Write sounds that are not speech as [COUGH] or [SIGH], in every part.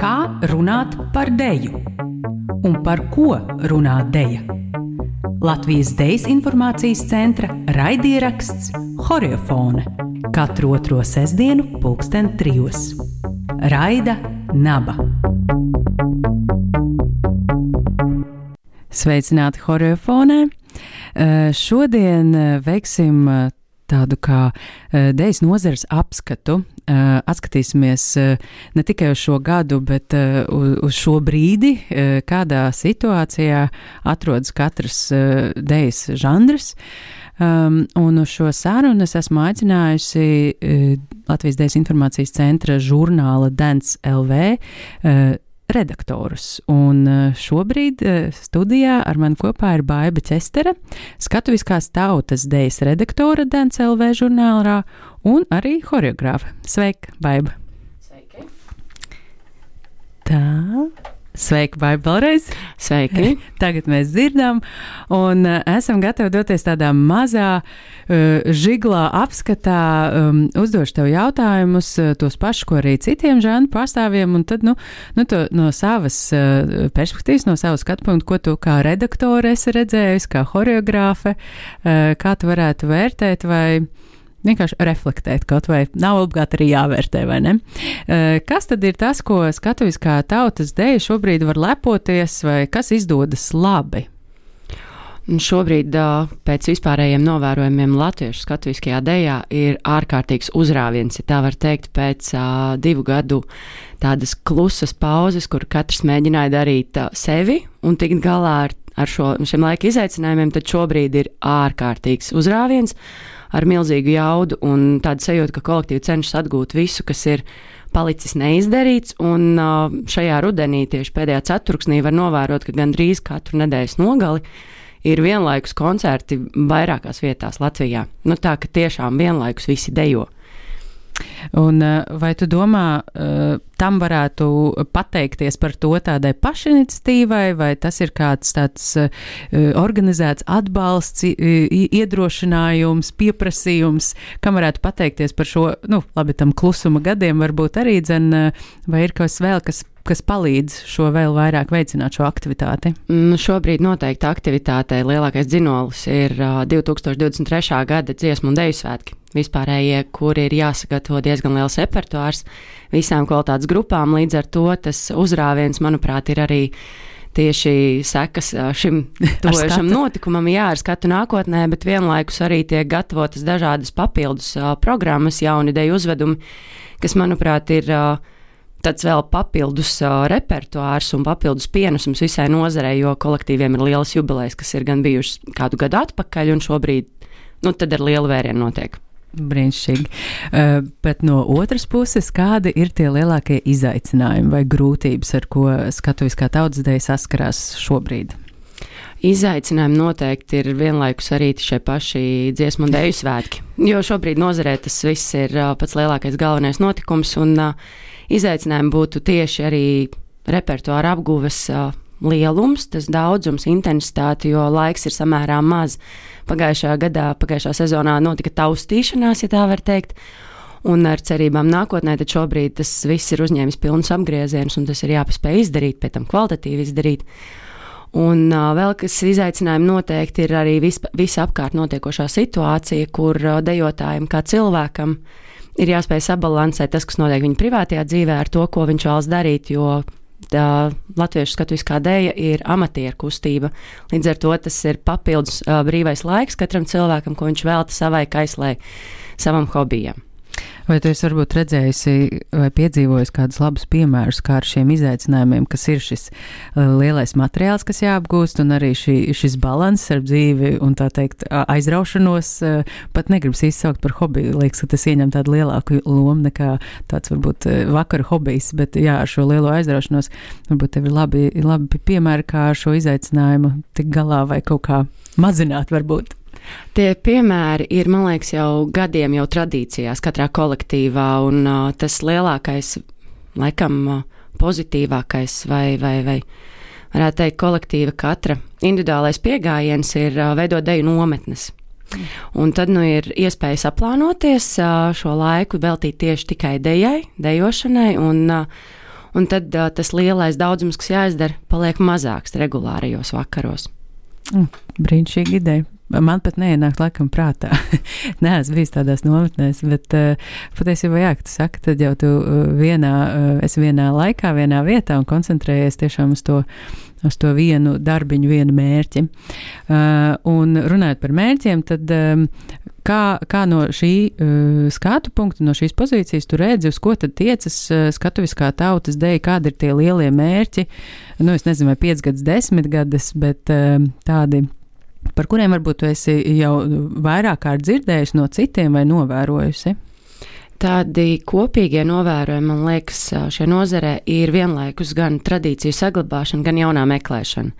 Kā runāt par deju? Un par ko runā deja? Latvijas Dejas informācijas centra raidieraksts Horiofone katru otro sestdienu, pulksten trijos. Raida Naba. Sveicināti Horiofonē! Eh, šodien veiksim tādu kā dēļas nozares apskatu. Atskatīsimies ne tikai uz šo gadu, bet uz šo brīdi, kādā situācijā atrodas katrs dēļas žanrs. Um, un uz šo sarunu es esmu aicinājusi uh, Latvijas Dēļas informācijas centra žurnāla Dance LV uh, redaktorus. Un eh, šobrīd eh, studijā ar mani kopā ir Baiva Čestere, skatuviskās tautas dejas redaktore DNCLV žurnālā un arī horeogrāfa. Sveika, Baiva! Sveiki! Tā. Sveiki, vai vēlreiz? Sveiki! [LAUGHS] Tagad mēs dzirdam, un uh, esam gatavi doties tādā mazā, uh, žiglā apskatā, um, uzdošu tev jautājumus, uh, tos pašus, ko arī citiem žanru pārstāvjiem, un tad, nu, nu to, no savas uh, perspektīvas, no savas skatu punktu, ko tu kā redaktore esi redzējis, kā horeogrāfe, uh, kā tu varētu vērtēt vai vienkārši reflektēt, kaut vai nav obligāti arī jāvērtē, vai ne? Kas tad ir tas, ko skatuviskā tautas dēļ šobrīd var lepoties, vai kas izdodas labi? Šobrīd, pēc vispārējiem novērojumiem Latviešu skatuviskajā dēļā, ir ārkārtīgs uzrāviens, ja tā var teikt, pēc uh, divu gadu tādas klusas pauzes, kur katrs mēģināja darīt uh, sevi un tikt galā ar, ar šo, šiem laika izaicinājumiem, tad šobrīd ir ārkārtīgs uzrāviens. Ar milzīgu jaudu un tādu sajūtu, ka kolektīvi cenšas atgūt visu, kas ir palicis neizdarīts. Un šajā rudenī, tieši pēdējā ceturksnī, var novērot, ka gandrīz katru nedēļas nogali ir vienlaikus koncerti vairākās vietās Latvijā. Nu, tā ka tiešām vienlaikus visi dejo. Un eh, vai tu domā, eh, tam varētu pateikties par to tādai pašiniciatīvai, vai tas ir kāds tāds eh, organizēts atbalsts, iedrošinājums, pieprasījums, kam varētu pateikties par šo, nu, labi, tam klusuma gadiem varbūt arī dzen, vai ir kas vēl, kas kas palīdz šo vēl vairāk veicināt šo aktivitāti? Mm, šobrīd noteikti aktivitātei lielākais dzinolis ir uh, 2023. gada dziesmu un deju svētki vispārējie, kur ir jāsagatavo diezgan liels repertuārs visām kvalitātes grupām. Līdz ar to tas uzrāviens, manuprāt, ir arī tieši sekas šim [LAUGHS] tojošam notikumam, jā, ar skatu nākotnē, bet vienlaikus arī tiek gatavotas dažādas papildus uh, programmas, jauni ideju uzvedumi, kas, manuprāt, ir uh, tāds vēl papildus uh, repertuārs un papildus pienesums visai nozarei, jo kolektīviem ir lielas jubilejas, kas ir gan bijušas kādu gadu atpakaļ, un šobrīd, nu, tad ar lielu vērienu notiek. Brīnišķīgi. Uh, bet no otras puses, kādi ir tie lielākie izaicinājumi vai grūtības, ar ko skatuviskā tautsdeja saskarās šobrīd? Izaicinājumi noteikti ir vienlaikus arī šie paši dziesmu un dēļu svētki. Jo šobrīd nozarē tas viss ir uh, pats lielākais galvenais notikums, un uh, izaicinājumi būtu tieši arī repertuāra apguves uh, lielums, tas daudzums, intensitāte, jo laiks ir samērā maz. Pagājušajā gadā, pagājušā sezonā notika taustīšanās, ja tā var teikt. Un ar cerībām nākotnē, tad šobrīd tas viss ir uzņēmis pilnus apgriezienus, un tas ir jāpaspēj izdarīt, pēc tam kvalitatīvi izdarīt. Un uh, vēl kas izaicinājumi noteikti ir arī vis, visapkārt notiekošā situācija, kur uh, dejotājiem kā cilvēkam ir jāspēj sabalansēt tas, kas notiek viņa privātajā dzīvē, ar to, ko viņš vēlas darīt, jo tā latviešu skatuviskā dēļa ir amatieru kustība. Līdz ar to tas ir papildus brīvais laiks katram cilvēkam, ko viņš velta savai kaislē, savam hobijam. Vai tu esi varbūt redzējusi vai piedzīvojusi kādus labus piemērus, kā ar šiem izaicinājumiem, kas ir šis uh, lielais materiāls, kas jāapgūst, un arī šī, šis balans ar dzīvi un tā teikt aizraušanos, uh, pat negribas izsaukt par hobiju. Liekas, ka tas ieņem tādu lielāku lomu nekā tāds varbūt uh, vakara hobijs, bet jā, ar šo lielo aizraušanos varbūt tev ir labi, labi piemēri, kā ar šo izaicinājumu tik galā vai kaut kā mazināt varbūt. Tie piemēri ir, man liekas, jau gadiem jau tradīcijās katrā kolektīvā, un uh, tas lielākais, laikam, uh, pozitīvākais vai, vai, vai varētu teikt, kolektīva katra individuālais pieejams ir uh, veidot deju nometnes. Un tad nu, ir iespēja saplānoties šo laiku, veltīt tieši tikai dejai, dejošanai. Un, un tad tas lielais daudzums, kas jāizdara, paliek mazāks regulārajos vakaros. Mm, brīnišķīga ideja. Man pat neienāk, laikam, prātā. [LAUGHS] Nē, es biju tādās nometnēs, bet uh, patiesībā, jā, tu saki, tad jau tu uh, vienā, uh, esi vienā laikā, vienā vietā un koncentrējies tiešām uz to, uz to vienu darbiņu, vienu mērķi. Uh, un runājot par mērķiem, tad um, kā, kā no šī uh, skatu punkta, no šīs pozīcijas tu redzi, uz ko tad tiecas uh, skatuviskā tautas dēļ, kādi ir tie lielie mērķi, nu, es nezinu, vai piecgads, desmitgades, bet uh, tādi par kuriem varbūt tu esi jau vairāk kārt dzirdējusi no citiem vai novērojusi? Tādi kopīgie novērojumi, man liekas, šajā nozarē ir vienlaikus gan tradīciju saglabāšana, gan jaunā meklēšana.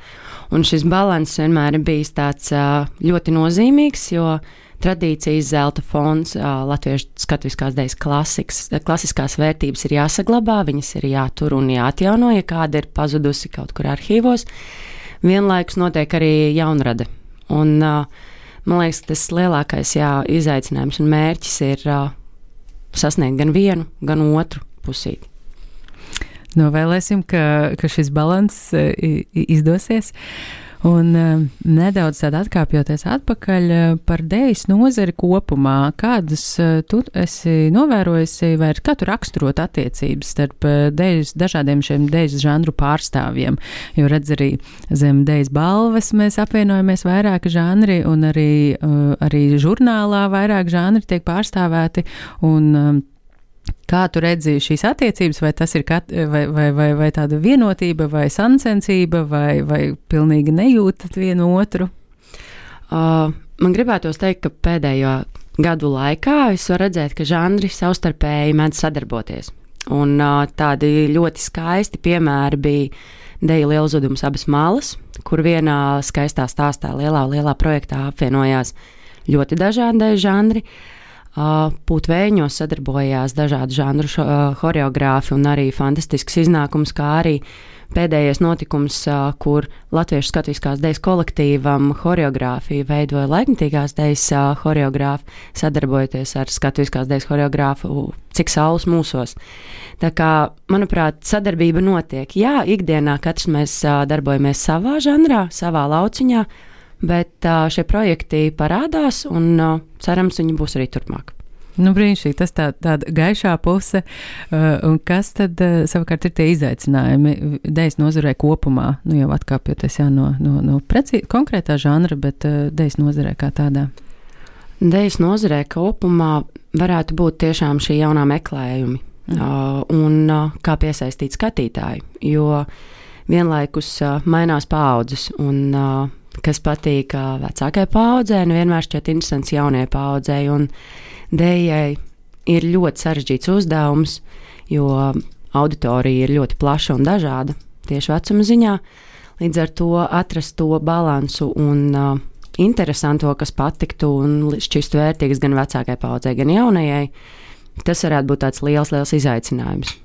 Un šis līdzsvars vienmēr ir bijis tāds ļoti nozīmīgs, jo tradīcijas zelta fonds, latviešu skatuviskās dēļas klasikas, klasiskās vērtības ir jāsaglabā, viņas ir jātur un jāatjauno, ja kāda ir pazudusi kaut kur arhīvos. Vienlaikus notiek arī jaunrade Un, uh, man liekas, tas lielākais jā, izaicinājums un mērķis ir uh, sasniegt gan vienu, gan otru pusīti. Novēlēsim, ka, ka šis līdzsvars izdosies. Un uh, nedaudz atkāpjoties atpakaļ uh, par dēļas nozari kopumā, kādas uh, tu esi novērojusi, vai kā tu raksturot attiecības starp dēļas, dažādiem šiem dēļas žanru pārstāvjiem? Jo redz arī zem dēļas balvas mēs apvienojamies vairāki žanri, un arī, arī žurnālā vairāk žanri tiek pārstāvēti. Un, Kā tu redzi šīs attiecības, vai tas ir kat, vai, vai, vai, vai tāda vienotība, vai sancensība, vai, vai pilnīgi nejūtat vienu otru? Uh, man gribētos teikt, ka pēdējo gadu laikā es varu redzēt, ka žanri savstarpēji mēdz sadarboties. Un uh, tādi ļoti skaisti piemēri bija Deja Lielzudums abas malas, kur vienā skaistā stāstā, lielā, lielā projektā apvienojās ļoti dažādi žanri. Uh, Pūtvēņos sadarbojās dažādu žanru choreogrāfi un arī fantastisks iznākums, kā arī pēdējais notikums, kur Latviešu skatuviskās dēļas kolektīvam choreogrāfiju veidoja laikmatīgās dēļas choreogrāfi, sadarbojoties ar skatuviskās dēļas choreogrāfu Cik saules mūsos. Tā kā, manuprāt, sadarbība notiek. Jā, ikdienā katrs mēs darbojamies savā žanrā, savā lauciņā, bet šie projekti parādās un cerams, viņi būs arī turpmāk. Nu, brīnišķīgi, tas tā, tāda gaišā puse. Uh, un kas tad uh, savukārt ir tie izaicinājumi dēļas nozarē kopumā? Nu, jau atkāpjoties jā, no, no, no preci, konkrētā žanra, bet uh, dēļas nozarē kā tādā. Dēļas nozarē kopumā varētu būt tiešām šī jaunā meklējumi mm. uh, un uh, kā piesaistīt skatītāju, jo vienlaikus uh, mainās paudzes un uh, kas patīk vecākai paudzei, nevienmēr šķiet interesants jaunajai paudzei. Un dējai ir ļoti sarežģīts uzdevums, jo auditorija ir ļoti plaša un dažāda tieši vecuma ziņā. Līdz ar to atrast to balansu un uh, interesanto, kas patiktu un šķistu vērtīgs gan vecākai paudzei, gan jaunajai, tas varētu būt tāds liels, liels izaicinājums.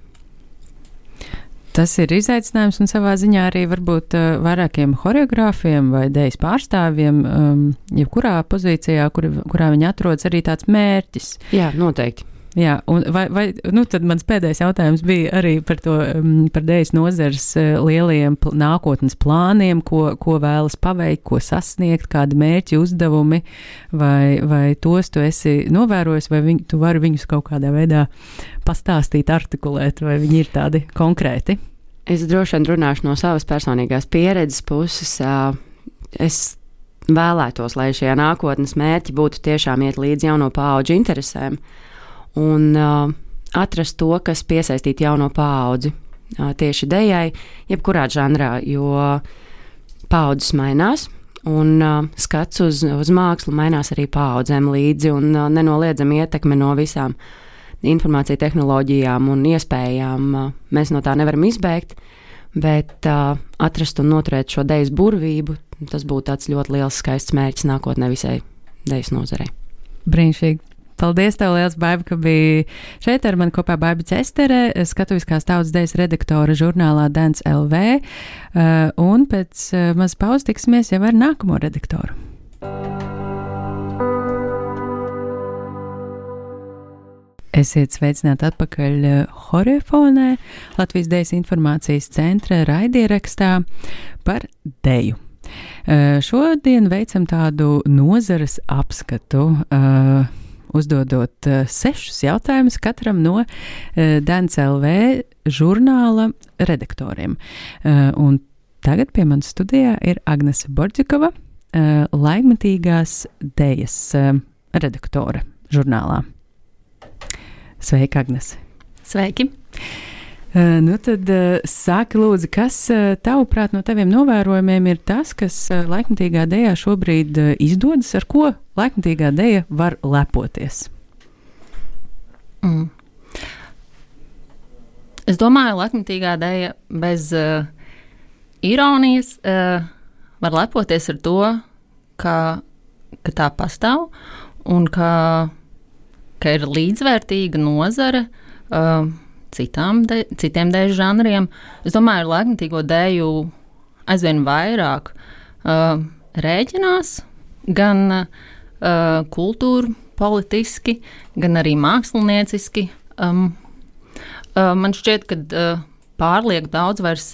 Tas ir izaicinājums un savā ziņā arī varbūt uh, vairākiem choreogrāfiem vai dēļas pārstāvjiem, um, jebkurā pozīcijā, kur, kurā viņi atrodas, arī tāds mērķis. Jā, noteikti. Jā, un vai, vai, nu tad mans pēdējais jautājums bija arī par to, um, par dēļas nozars uh, lielajiem pl nākotnes plāniem, ko, ko vēlas paveikt, ko sasniegt, kādi mērķi, uzdevumi, vai, vai tos tu esi novērojis, vai viņ, tu vari viņus kaut kādā veidā pastāstīt, artikulēt, vai viņi ir tādi konkrēti? Es droši vien runāšu no savas personīgās pieredzes puses. Es vēlētos, lai šie nākotnes mērķi būtu tiešām iet līdz jauno paudžu interesēm un uh, atrast to, kas piesaistītu jauno paudzi uh, tieši dejai, jebkurā žanrā, jo paudzes mainās. Un uh, skats uz, uz mākslu mainās arī paudzēm līdzi, un uh, nenoliedzami ietekme no visām uh, informācija tehnoloģijām un iespējām mēs no tā nevaram izbēgt, bet uh, atrast un noturēt šo dēļas burvību, tas būtu tāds ļoti liels skaists mērķis nākotnē visai dēļas nozarei. Brīnišķīgi! Paldies, tev liels, Baiba, ka biji šeit ar mani kopā Baiba Cestere, skatuviskās tautas dēļas redaktore žurnālā Dance LV, eh, un pēc eh, maz pauzes tiksimies jau ar nākamo redaktoru. Esiet sveicināti atpakaļ eh, Horefonē, Latvijas Dēļas informācijas centra raidierakstā par deju. Šodien veicam tādu nozares apskatu. Uh, uzdodot sešus jautājumus katram no DNCLV žurnāla redaktoriem. Un tagad pie manas studijā ir Agnese Borģikova, laikmatīgās dejas redaktore žurnālā. Sveika, Agnes! Sveiki! Uh, nu tad uh, sāki lūdzu, kas uh, tavuprāt no taviem novērojumiem ir tas, kas laikmatīgā dējā šobrīd izdodas, ar ko laikmatīgā dēja var lepoties? Mm. Es domāju, laikmatīgā dēja bez uh, ironijas uh, var lepoties ar to, ka, ka tā pastāv un ka ka ir līdzvērtīga nozare uh, citām de, citiem dēļu žanriem. Es domāju, ka laikmatīgo dēļu aizvien vairāk uh, rēķinās gan uh, kultūra, politiski, gan arī mākslinieciski. Um, uh, man šķiet, ka uh, pārlieku daudz vairs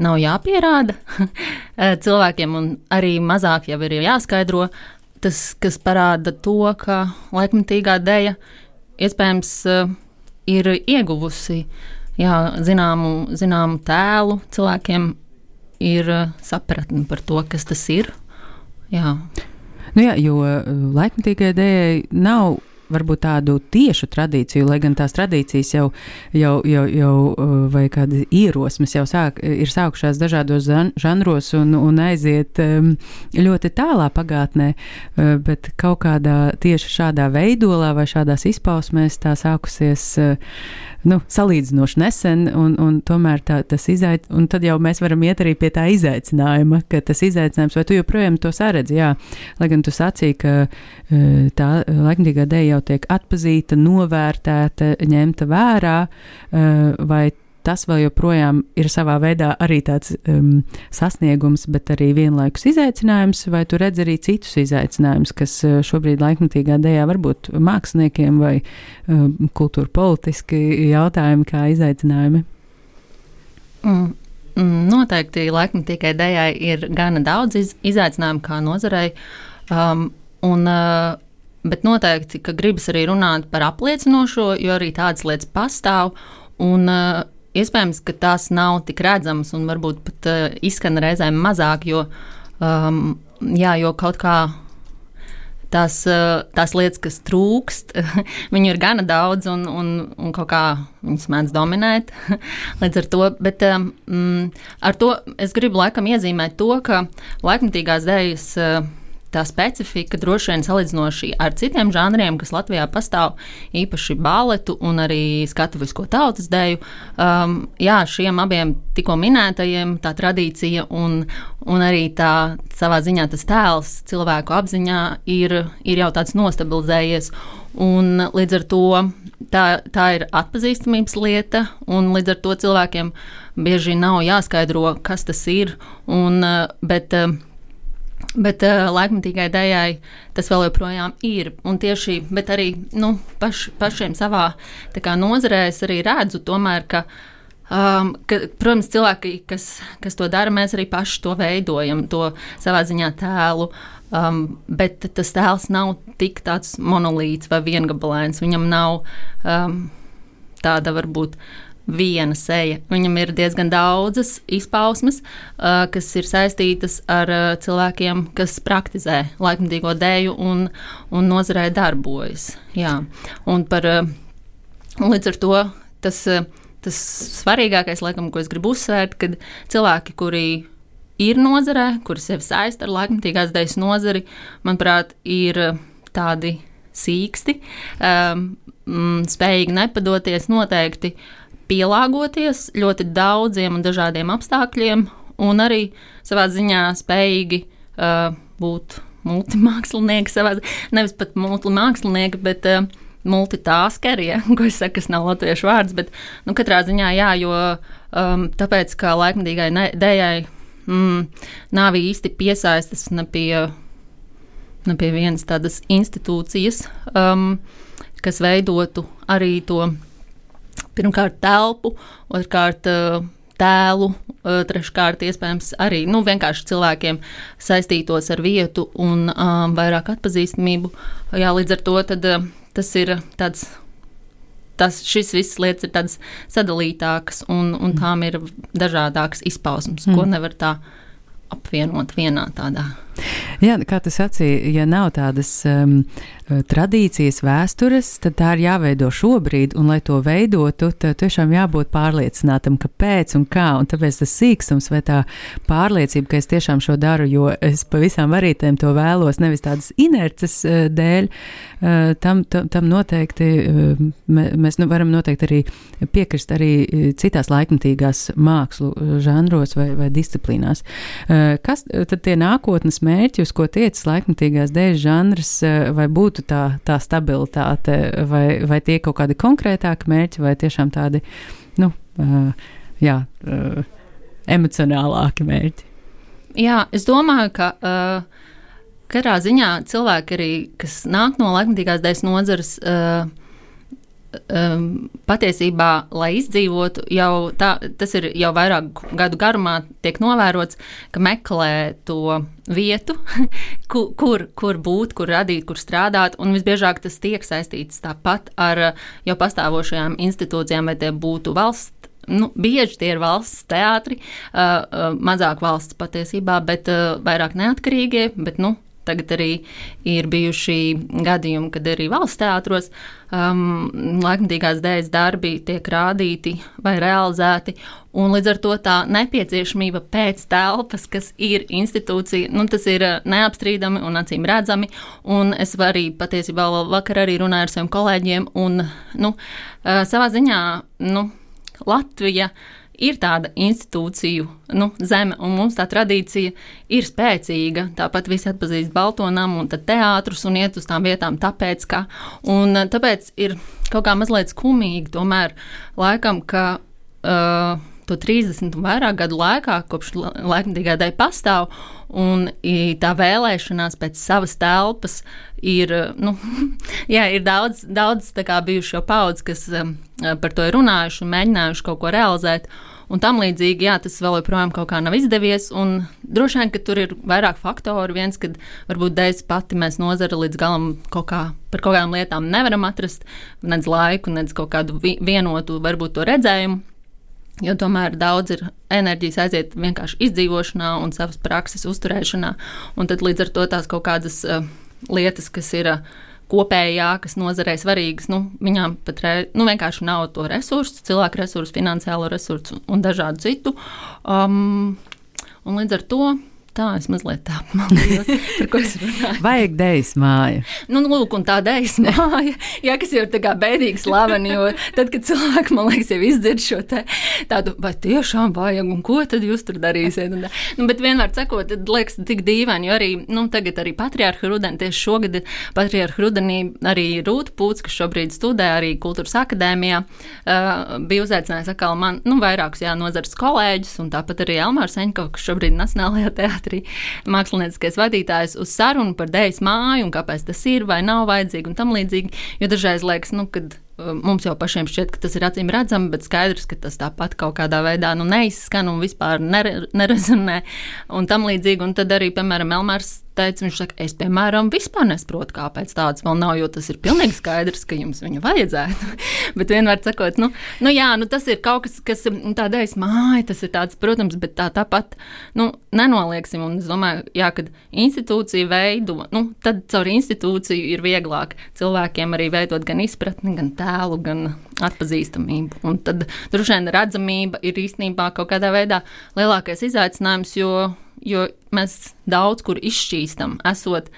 nav jāpierāda [LAUGHS] cilvēkiem, un arī mazāk jau ir jāskaidro, tas, kas parāda to, ka laikmatīgā dēļa iespējams uh, ir ieguvusi jā, zināmu, zināmu tēlu, cilvēkiem ir uh, sapratne par to, kas tas ir. Jā. Nu jā, jo eh, laikmatīgai dēļai nav varbūt tādu tiešu tradīciju, lai gan tās tradīcijas jau, jau, jau, jau uh, vai kādi ierosmes jau sāk, ir sākušās dažādos žanros un, un aiziet um, ļoti tālā pagātnē, uh, bet kaut kādā tieši šādā veidolā vai šādās izpausmēs tā sākusies. Uh, nu, salīdzinoši nesen, un, un tomēr tā, tas izaicinājums, un tad jau mēs varam iet arī pie tā izaicinājuma, ka tas izaicinājums, vai tu joprojām to saredzi, jā, lai gan tu sacīki, ka tā laikmatīgā dēļa jau tiek atpazīta, novērtēta, ņemta vērā, e, vai tas vēl joprojām ir savā veidā arī tāds um, sasniegums, bet arī vienlaikus izaicinājums, vai tu redz arī citus izaicinājumus, kas uh, šobrīd laikmatīgā dēļā varbūt māksliniekiem vai um, kultūra politiski jautājumi kā izaicinājumi? Mm. mm noteikti laikmatīgai dēļai ir gana daudz iz, izaicinājumu kā nozarei. Um, un, uh, bet noteikti, ka gribas arī runāt par apliecinošo, jo arī tādas lietas pastāv. Un, uh, Iespējams, ka tās nav tik redzamas un varbūt pat uh, izskan reizēm mazāk, jo, um, jā, jo kaut kā tās, uh, tās lietas, kas trūkst, [LAUGHS] viņu ir gana daudz un, un, un kaut kā viņas mēdz dominēt. [LAUGHS] Līdz ar to, bet um, ar to es gribu laikam iezīmēt to, ka laikmatīgās dēļas. Uh, tā specifika droši vien salīdzinoši ar citiem žanriem, kas Latvijā pastāv, īpaši baletu un arī skatuvisko tautas dēļu. Um, jā, šiem abiem tikko minētajiem tā tradīcija un, un arī tā savā ziņā tas tēls cilvēku apziņā ir, ir jau tāds nostabilizējies. Un līdz ar to tā, tā ir atpazīstamības lieta, un līdz ar to cilvēkiem bieži nav jāskaidro, kas tas ir. Un, bet, uh, Bet uh, laikmatīgai dējai tas vēl joprojām ir. Un tieši, arī nu, paš, pašiem savā kā, nozarē es arī redzu, tomēr, ka, um, ka, protams, cilvēki, kas, kas to dara, mēs arī paši to veidojam, to savā ziņā tēlu. Um, bet tas tēls nav tik tāds monolīts vai viengabalains. Viņam nav um, tāda varbūt viena seja. Viņam ir diezgan daudzas izpausmes, kas ir saistītas ar cilvēkiem, kas praktizē laikmatīgo dēļu un, un nozarē darbojas. Jā. Un par, uh, līdz ar to tas, tas svarīgākais, laikam, ko es gribu uzsvērt, kad cilvēki, kuri ir nozarē, kuri sevi saista ar laikmatīgās dēļas nozari, manuprāt, ir tādi sīksti, um, spējīgi nepadoties noteikti uh, pielāgoties ļoti daudziem un dažādiem apstākļiem, un arī savā ziņā spējīgi uh, būt multimākslinieki, savā, nevis pat multimākslinieki, bet uh, multitaskeri, ja, [LAUGHS] ko es saku, kas nav latviešu vārds, bet nu, katrā ziņā jā, jo um, tāpēc, ka laikmatīgai dējai mm, nav īsti piesaistas ne pie, ne pie vienas tādas institūcijas. Um, kas veidotu arī to pirmkārt telpu, otrkārt tēlu, treškārt iespējams arī nu, vienkārši cilvēkiem saistītos ar vietu un um, vairāk atpazīstamību. Jā, līdz ar to tad, tas ir tāds. Tas, šis viss lietas ir tādas sadalītākas, un, un tām ir dažādākas izpausmes, mm. ko nevar tā apvienot vienā tādā. Jā, kā tu sacīji, ja nav tādas um, tradīcijas, vēstures, tad tā ir jāveido šobrīd, un lai to veidotu, tad tiešām jābūt pārliecinātam, kāpēc un kā, un tāpēc tas sīkstums vai tā pārliecība, ka es tiešām šo daru, jo es pavisam varītēm to vēlos, nevis tādas inerces uh, dēļ, uh, tam, tam, tam noteikti uh, mēs nu, varam noteikti arī piekrist arī citās laikmatīgās mākslu žanros vai, vai disciplīnās. Uh, kas tad tie nākotnes mērķi, uz ko tiecas laikmatīgās dēļ žanrs, vai būtu tā, tā stabilitāte, vai, vai tie kaut kādi konkrētāki mērķi, vai tiešām tādi, nu, uh, jā, uh, emocionālāki mērķi? Jā, es domāju, ka uh, katrā ziņā cilvēki arī, kas nāk no laikmatīgās dēļas nozares, uh, um, patiesībā, lai izdzīvotu, jau tā, tas ir jau vairāk gadu garumā, tiek novērots, ka meklē to vietu, [LAUGHS] kur, kur, būt, kur radīt, kur strādāt. Un visbiežāk tas tiek saistīts tāpat ar jau pastāvošajām institūcijām, vai tie būtu valsts. Nu, bieži tie ir valsts teātri, uh, uh, mazāk valsts patiesībā, bet uh, vairāk neatkarīgie. Bet, nu, Tagad arī ir bijuši gadījumi, kad arī valsts teātros um, laikmatīgās dēļas darbi tiek rādīti vai realizēti. Līdz ar to tā nepieciešamība pēc telpas, kas ir institūcija, nu, tas ir uh, neapstrīdami un acīm redzami. Un es arī patiesībā vakar arī runāju ar saviem kolēģiem, un nu, uh, savā ziņā nu, Latvija ir tāda institūciju nu, zeme, un mums tā tradīcija ir spēcīga. Tāpat visi atpazīst Baltonam un teātrus un iet uz tām vietām, tāpēc, ka, un, eh, tāpēc ir kaut kā mazliet skumīgi tomēr laikam, ka. Uh, to 30 un vairāk gadu laikā, kopš laikmatīgā dēļ pastāv, un tā vēlēšanās pēc savas telpas ir, nu, [LAUGHS] jā, ir daudz, daudz bijušo paudzi, kas um, par to ir runājuši un mēģinājuši kaut ko realizēt. Un tam līdzīgi, jā, tas vēl joprojām kaut kā nav izdevies. Droši vien, ka tur ir vairāk faktoru. Viens, kad varbūt dēļ pati mēs nozara līdz galam kaut kā par kaut kādām lietām nevaram atrast, nedz laiku, nedz kaut kādu vienotu, varbūt to redzējumu. Jo tomēr daudz ir enerģijas aiziet vienkārši izdzīvošanā un savas prakses uzturēšanā. Un tad līdz ar to tās kaut kādas uh, lietas, kas ir. Uh, kopējā, kas nozarei svarīgas, nu, viņām pat re, nu, vienkārši nav to resursu, cilvēku resursu, finansiālo resursu un dažādu citu. Um, un līdz ar to Tā es mazliet tā apmānījos, [LAUGHS] par ko es runāju. Vajag dēļas māju. Nu, nu, lūk, un tā dēļas māja, jā, kas jau ir tā kā bēdīgi slaveni, jo tad, kad cilvēki, man liekas, jau izdzird šo te tādu, vai tiešām vajag, un ko tad jūs tur darīsiet? Un, nu, bet vienmēr sakot, tad liekas tik dīvaini, jo arī, nu, tagad arī patriārha rudeni, tieši šogad patriārha rudenī arī Rūta Pūts, kas šobrīd studē arī kultūras akadēmijā, uh, bija uzaicinājis atkal man, nu, vairākus, jā, nozars kolēģus, un tāpat arī Elmārs Eņko, kas šobrīd Nacionālajā teātrī teātrī mākslinieckais vadītājs uz sarunu par dēļas māju un kāpēc tas ir vai nav vajadzīgi un tam līdzīgi. Jo dažreiz liekas, nu, kad uh, mums jau pašiem šķiet, ka tas ir acīm redzami, bet skaidrs, ka tas tāpat kaut kādā veidā nu, neizskan un vispār nere, nerezonē un tam līdzīgi. Un tad arī, piemēram, Elmārs teica, viņš saka, es, piemēram, vispār nesaprotu, kāpēc tāds vēl nav, jo tas ir pilnīgi skaidrs, ka jums viņu vajadzētu. [LAUGHS] bet vienmēr sakot, nu, nu jā, nu, tas ir kaut kas, kas tādai māja, tas ir tāds, protams, bet tā tāpat, nu, nenolieksim. Un es domāju, jā, kad institūcija veido, nu, tad caur institūciju ir vieglāk cilvēkiem arī veidot gan izpratni, gan tēlu, gan atpazīstamību. Un tad droši vien redzamība ir īstenībā kaut kādā veidā lielākais izaicinājums, jo jo mēs daudz kur izšķīstam, esot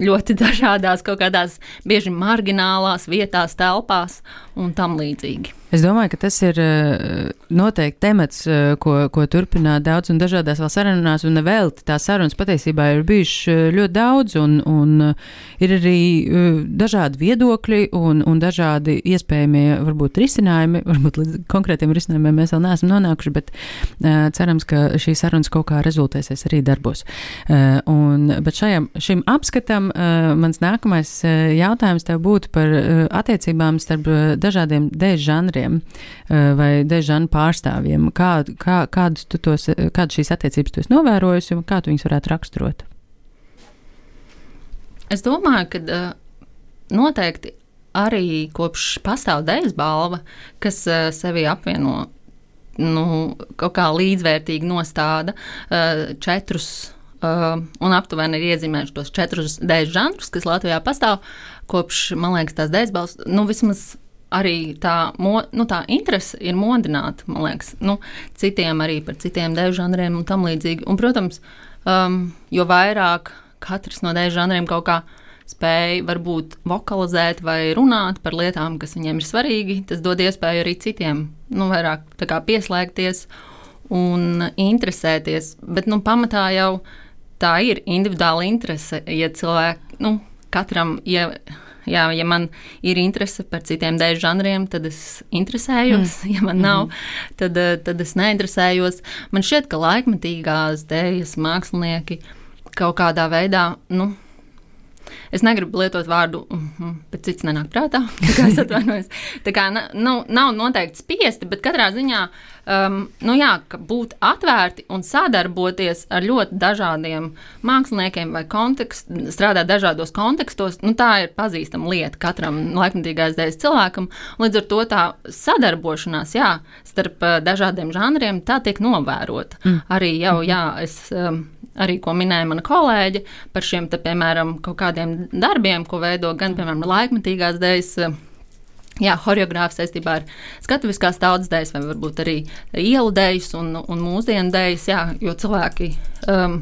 ļoti [LAUGHS] dažādās, kaut kādās bieži marginālās vietās, telpās un tam līdzīgi. Es domāju, ka tas ir eh, noteikti temats, eh, ko, ko turpināt daudz un dažādās vēl sarunās, un vēl tās sarunas patiesībā ir bijušas eh, ļoti daudz, un, un ir arī dažādi viedokļi un, un dažādi iespējamie, varbūt, risinājumi. [LAUGHS] Varbūt līdz konkrētiem risinājumiem mēs vēl neesam nonākuši, bet cerams, ka šīs sarunas kaut kā rezultēsies arī darbos. Un, bet šajam, šim apskatam mans nākamais jautājums tev būtu par attiecībām starp dažādiem dēļ žanriem autoriem eh, vai dežanu pārstāvjiem. Kā, kā, kādus tu tos, kādas šīs attiecības tu esi novērojusi un kā tu viņus varētu raksturot? Es domāju, ka uh, noteikti arī kopš pastāv dēļas balva, kas sevi apvieno nu, kaut kā līdzvērtīgi nostāda četrus. Uh, un aptuveni ir iezīmējuši tos četrus dēļu žanrus, kas Latvijā pastāv kopš, man liekas, tās dēļas balvas, nu, vismaz arī tā, mo, nu, tā interese ir modināta, man liekas, nu, citiem arī par citiem dēļu žanriem un tam līdzīgi. Un, protams, um, jo vairāk katrs no dēļu žanriem kaut kā spēja varbūt vokalizēt vai runāt par lietām, kas viņiem ir svarīgi, tas dod iespēju arī citiem nu, vairāk pieslēgties un interesēties. Bet nu, pamatā jau tā ir individuāla interese, ja cilvēki, nu, katram, ja Jā, ja man ir interese par citiem dēļu žanriem, tad es interesējos. Mm. Ja man nav, mm. tad, eh, tad es neinteresējos. Man šķiet, ka laikmetīgās dēļas mākslinieki kaut kādā veidā. Nu, Es negribu lietot vārdu, mhm, bet cits nenāk prātā. [LAUGHS] Es atvainojos. Tā kā nu, nav noteikti spiesti, bet katrā ziņā um, nu jā, būt atvērti un sadarboties ar ļoti dažādiem māksliniekiem vai kontekst, strādāt dažādos kontekstos, nu, tā ir pazīstama lieta katram laikmatīgās dēļas cilvēkam. Līdz ar to tā sadarbošanās jā, starp uh, dažādiem žanriem tā tiek novērota. Mm. Arī jau, jā, es. Um, arī ko minēja mana kolēģe par šiem, te, piemēram, kaut kādiem darbiem, ko veido gan, piemēram, laikmetīgās dēļas. Jā, horeogrāfs saistībā ar skatuviskās tautas dēļas, vai varbūt arī ielu dēļas un, un mūsdienu dēļas, jo cilvēki um,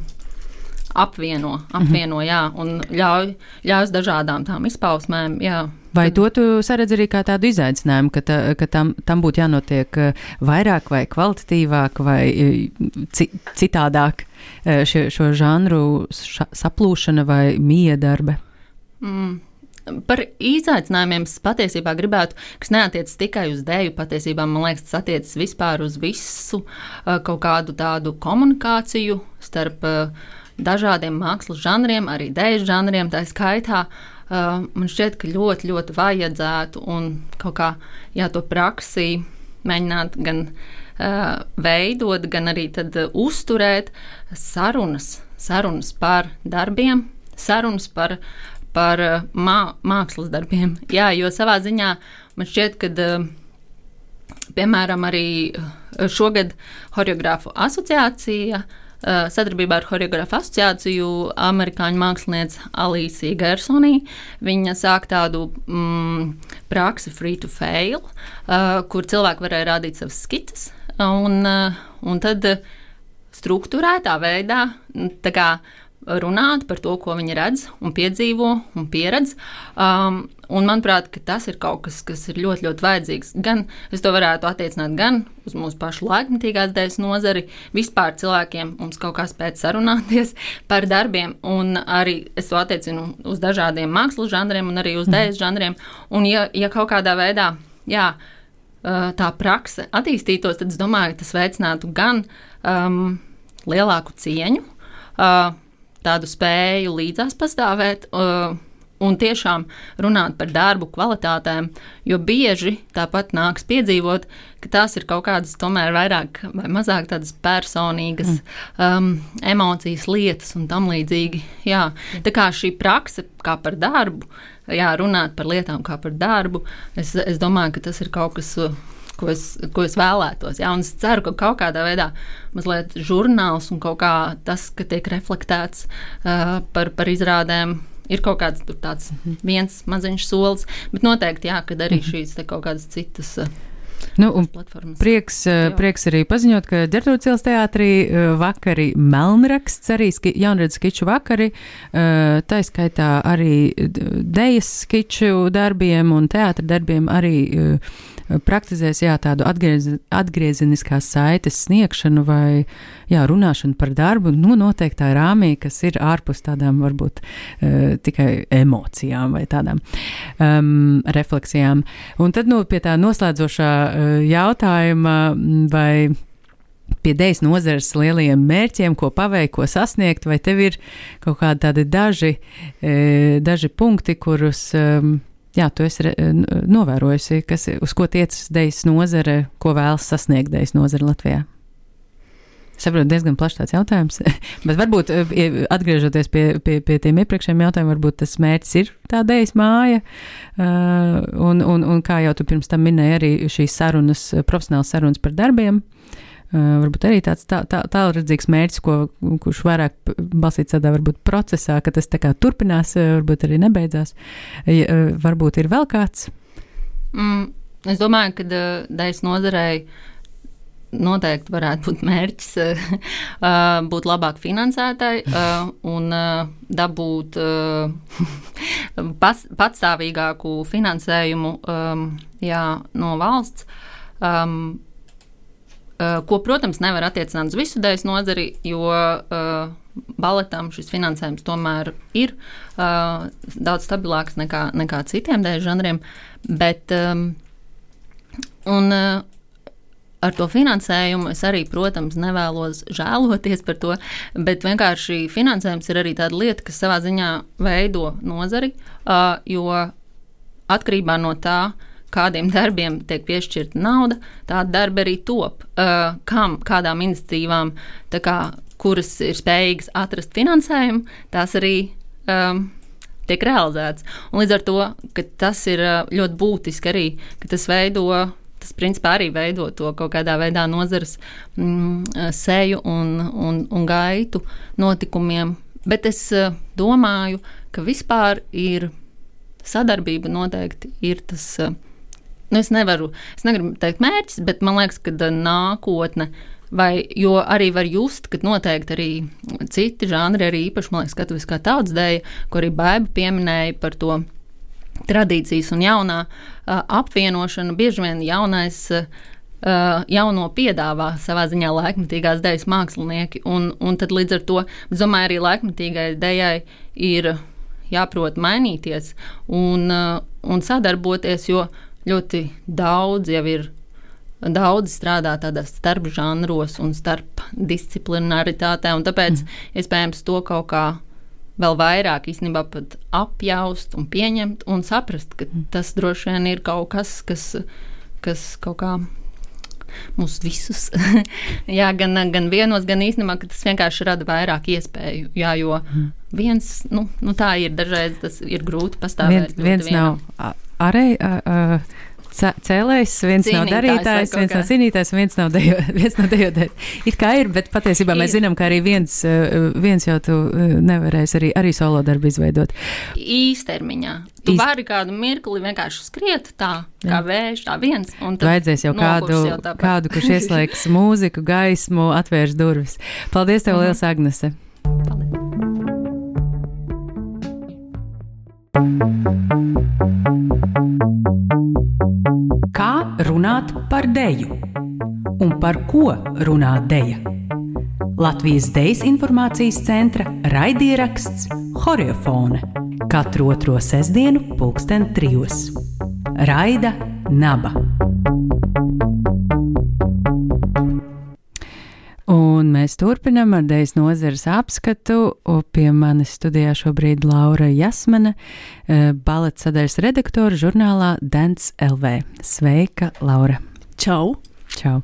apvieno, apvieno, jā, un ļauj, ļauj dažādām tām izpausmēm, jā, Vai to tu saredz arī kā tādu izaicinājumu, ka, ta, ka tam, tam būtu jānotiek eh, vairāk vai kvalitatīvāk vai eh, citādāk eh, šie, šo žanru ša, saplūšana vai miedarbe? Mm. Par izaicinājumiem es patiesībā gribētu, kas neatiecas tikai uz dēļu. Patiesībā man liekas, tas attiecas vispār uz visu kaut kādu tādu komunikāciju starp dažādiem mākslas žanriem, arī dēļu žanriem, tā skaitā. Uh, man šķiet, ka ļoti, ļoti vajadzētu un kaut kā jā, to praksī mēģināt gan uh, veidot, gan arī tad, uh, uzturēt sarunas, sarunas par darbiem, sarunas par, par uh, mā, mākslas darbiem. Jā, jo savā ziņā man šķiet, ka. Uh, Piemēram, arī uh, šogad Horeogrāfu asociācija uh, sadarbībā ar Horeogrāfu asociāciju amerikāņu mākslinieci Alīsija Gersonī. Viņa sāk tādu mm, praksi free to fail, uh, kur cilvēki varēja rādīt savas skices. Un, uh, un tad struktūrētā veidā kā, runāt par to, ko viņi redz un piedzīvo un pieredz. Um, un manuprāt, tas ir kaut kas, kas ir ļoti, ļoti vajadzīgs. Gan es to varētu attiecināt gan uz mūsu pašu laikmatīgās dēļas nozari, vispār cilvēkiem mums kaut kā spēt sarunāties [LAUGHS] par darbiem, un arī es to attiecinu uz dažādiem mākslas žanriem un arī uz mhm. dēļas žanriem. Un ja, ja kaut kādā veidā, jā, uh, tā prakse attīstītos, tad es domāju, tas veicinātu gan um, lielāku cieņu, uh, tādu spēju līdzās pastāvēt. Uh, un tiešām runāt par darbu kvalitātēm, jo bieži tāpat nāks piedzīvot, ka tās ir kaut kādas tomēr vairāk vai mazāk tādas personīgas mm. um, emocijas, lietas un tam līdzīgi. Jā. Tā kā šī prakse kā par darbu, jā, runāt par lietām kā par darbu, es, es domāju, ka tas ir kaut kas. Uh, ko es, ko es vēlētos. Jā, un es ceru, ka kaut kādā veidā mazliet žurnāls un kaut kā tas, ka tiek reflektēts uh, par, par izrādēm. Ir kaut kāds tāds mhm. viens maziņš solis, bet noteikti jā, kad arī mhm. šīs kaut kādas citas. Uh, Nu, prieks, Jā. prieks arī paziņot, ka Ģertrūdas ielas teātrī vakari Melnraksts, arī ski, jaunredz skiču vakari, tā skaitā arī dejas skiču darbiem un teātra darbiem arī praktizēs jā, tādu atgriez, atgriezeniskās saites sniegšanu vai jā, runāšanu par darbu nu, noteiktā rāmī, kas ir ārpus tādām varbūt uh, tikai emocijām vai tādām um, refleksijām. Un tad nu, pie tā noslēdzošā uh, jautājuma vai pie dēļas nozares lielajiem mērķiem, ko paveikt, ko sasniegt, vai tev ir kaut kādi tādi daži, daži punkti, kurus jā, tu esi novērojusi, kas, uz ko tiecas dejas nozare, ko vēlas sasniegt dejas nozare Latvijā? Saprotu, diezgan plašs tāds jautājums. [LAUGHS] Bet varbūt atgriežoties pie, pie, pie tiem iepriekšējiem jautājumiem, varbūt tas mērķis ir tā dēļas māja. Uh, un, un, un kā jau tu pirms tam minēji, arī šīs sarunas, profesionālas sarunas par darbiem. Uh, varbūt arī tāds tā, tā, tālredzīgs mērķis, ko, kurš vairāk balstīts tādā varbūt procesā, ka tas tā kā turpinās, varbūt arī nebeidzās. Ja, uh, varbūt ir vēl kāds? Mm, es domāju, ka daļas nozarei noteikti varētu būt mērķis [LAUGHS] būt labāk finansētai un dabūt [LAUGHS] pas, patstāvīgāku finansējumu jā, no valsts. Um, Eh, ko, protams, nevar attiecināt uz visu dēļas nozari, jo uh, baletam šis finansējums tomēr ir uh, daudz stabilāks nekā, nekā citiem dēļas žanriem. Bet, um, un, uh, ar to finansējumu es arī, protams, nevēlos žēloties par to, bet vienkārši finansējums ir arī tāda lieta, kas savā ziņā veido nozari, uh, jo atkarībā no tā, uh, kādiem darbiem tiek piešķirta nauda, tāda darba arī top. Uh, kam, kādām iniciatīvām, kā, kuras ir spējīgas atrast finansējumu, tās arī um, tiek realizētas. Un līdz ar to tas ir ļoti būtiski arī, ka tas veido. Tas principā arī veido to kaut kādā veidā nozares mm, seju un, un, un gaitu notikumiem. Bet es domāju, ka vispār ir sadarbība noteikti ir tas uh, nu, es nevaru, es negribu teikt mērķis, bet man liekas, ka nākotne. Vai, jo arī var just, ka noteikti arī citi žanri, arī īpaši, man liekas, skatuves kā tautas dēļa, ko arī Baiba pieminēja par to tradīcijas un jaunā uh, apvienošanu. Bieži vien jaunais uh, jauno piedāvā savā ziņā laikmatīgās dēļas mākslinieki, un, un tad līdz ar to, es domāju, arī laikmatīgai dēļai ir jāprot mainīties un, un sadarboties, jo ļoti daudz jau ir. Daudz strādā tādās starp žanros un starp disciplinaritātē, un tāpēc mm. iespējams to kaut kā vēl vairāk īstenībā pat apjaust un pieņemt un saprast, ka mm. tas droši vien ir kaut kas, kas, kas kaut kā mūs visus. [LAUGHS] jā, gan, gan vienos, gan īstenībā tas vienkārši rada vairāk iespēju. Jā, jo mm. viens, nu, nu tā ir, dažreiz tas ir grūti pastāvēt. Viens, viens nav arī. Uh, cēlējs, viens cīnītājs, nav darītājs, viens nav cīnītājs, viens nav, dejo, [LAUGHS] viens nav dejotājs. It kā ir, bet patiesībā ir. mēs zinām, ka arī viens, viens jau tu nevarēsi arī, arī solo darbu izveidot. Īstermiņā. Tu Īst... vari kādu mirkli vienkārši skriet tā, kā Jā. vējš, tā viens. Vajadzēs jau kādu, jau kādu, kurš [LAUGHS] ieslēgs mūziku, gaismu, atvērš durvis. Paldies tev, mhm. Liels Agnese! Paldies! Kā runāt par deju? Un par ko runā deja? Latvijas Dejas informācijas centra raidieraksts Horiofone katru otro sestdienu, pulksten trijos. Raida Naba. Un mēs turpinām ar Dejas nozares apskatu. Pie manis studijā šobrīd Laura Jasmane, eh, baleta sadaļas redaktore žurnālā Dance LV. Sveika, Laura! Čau! Čau.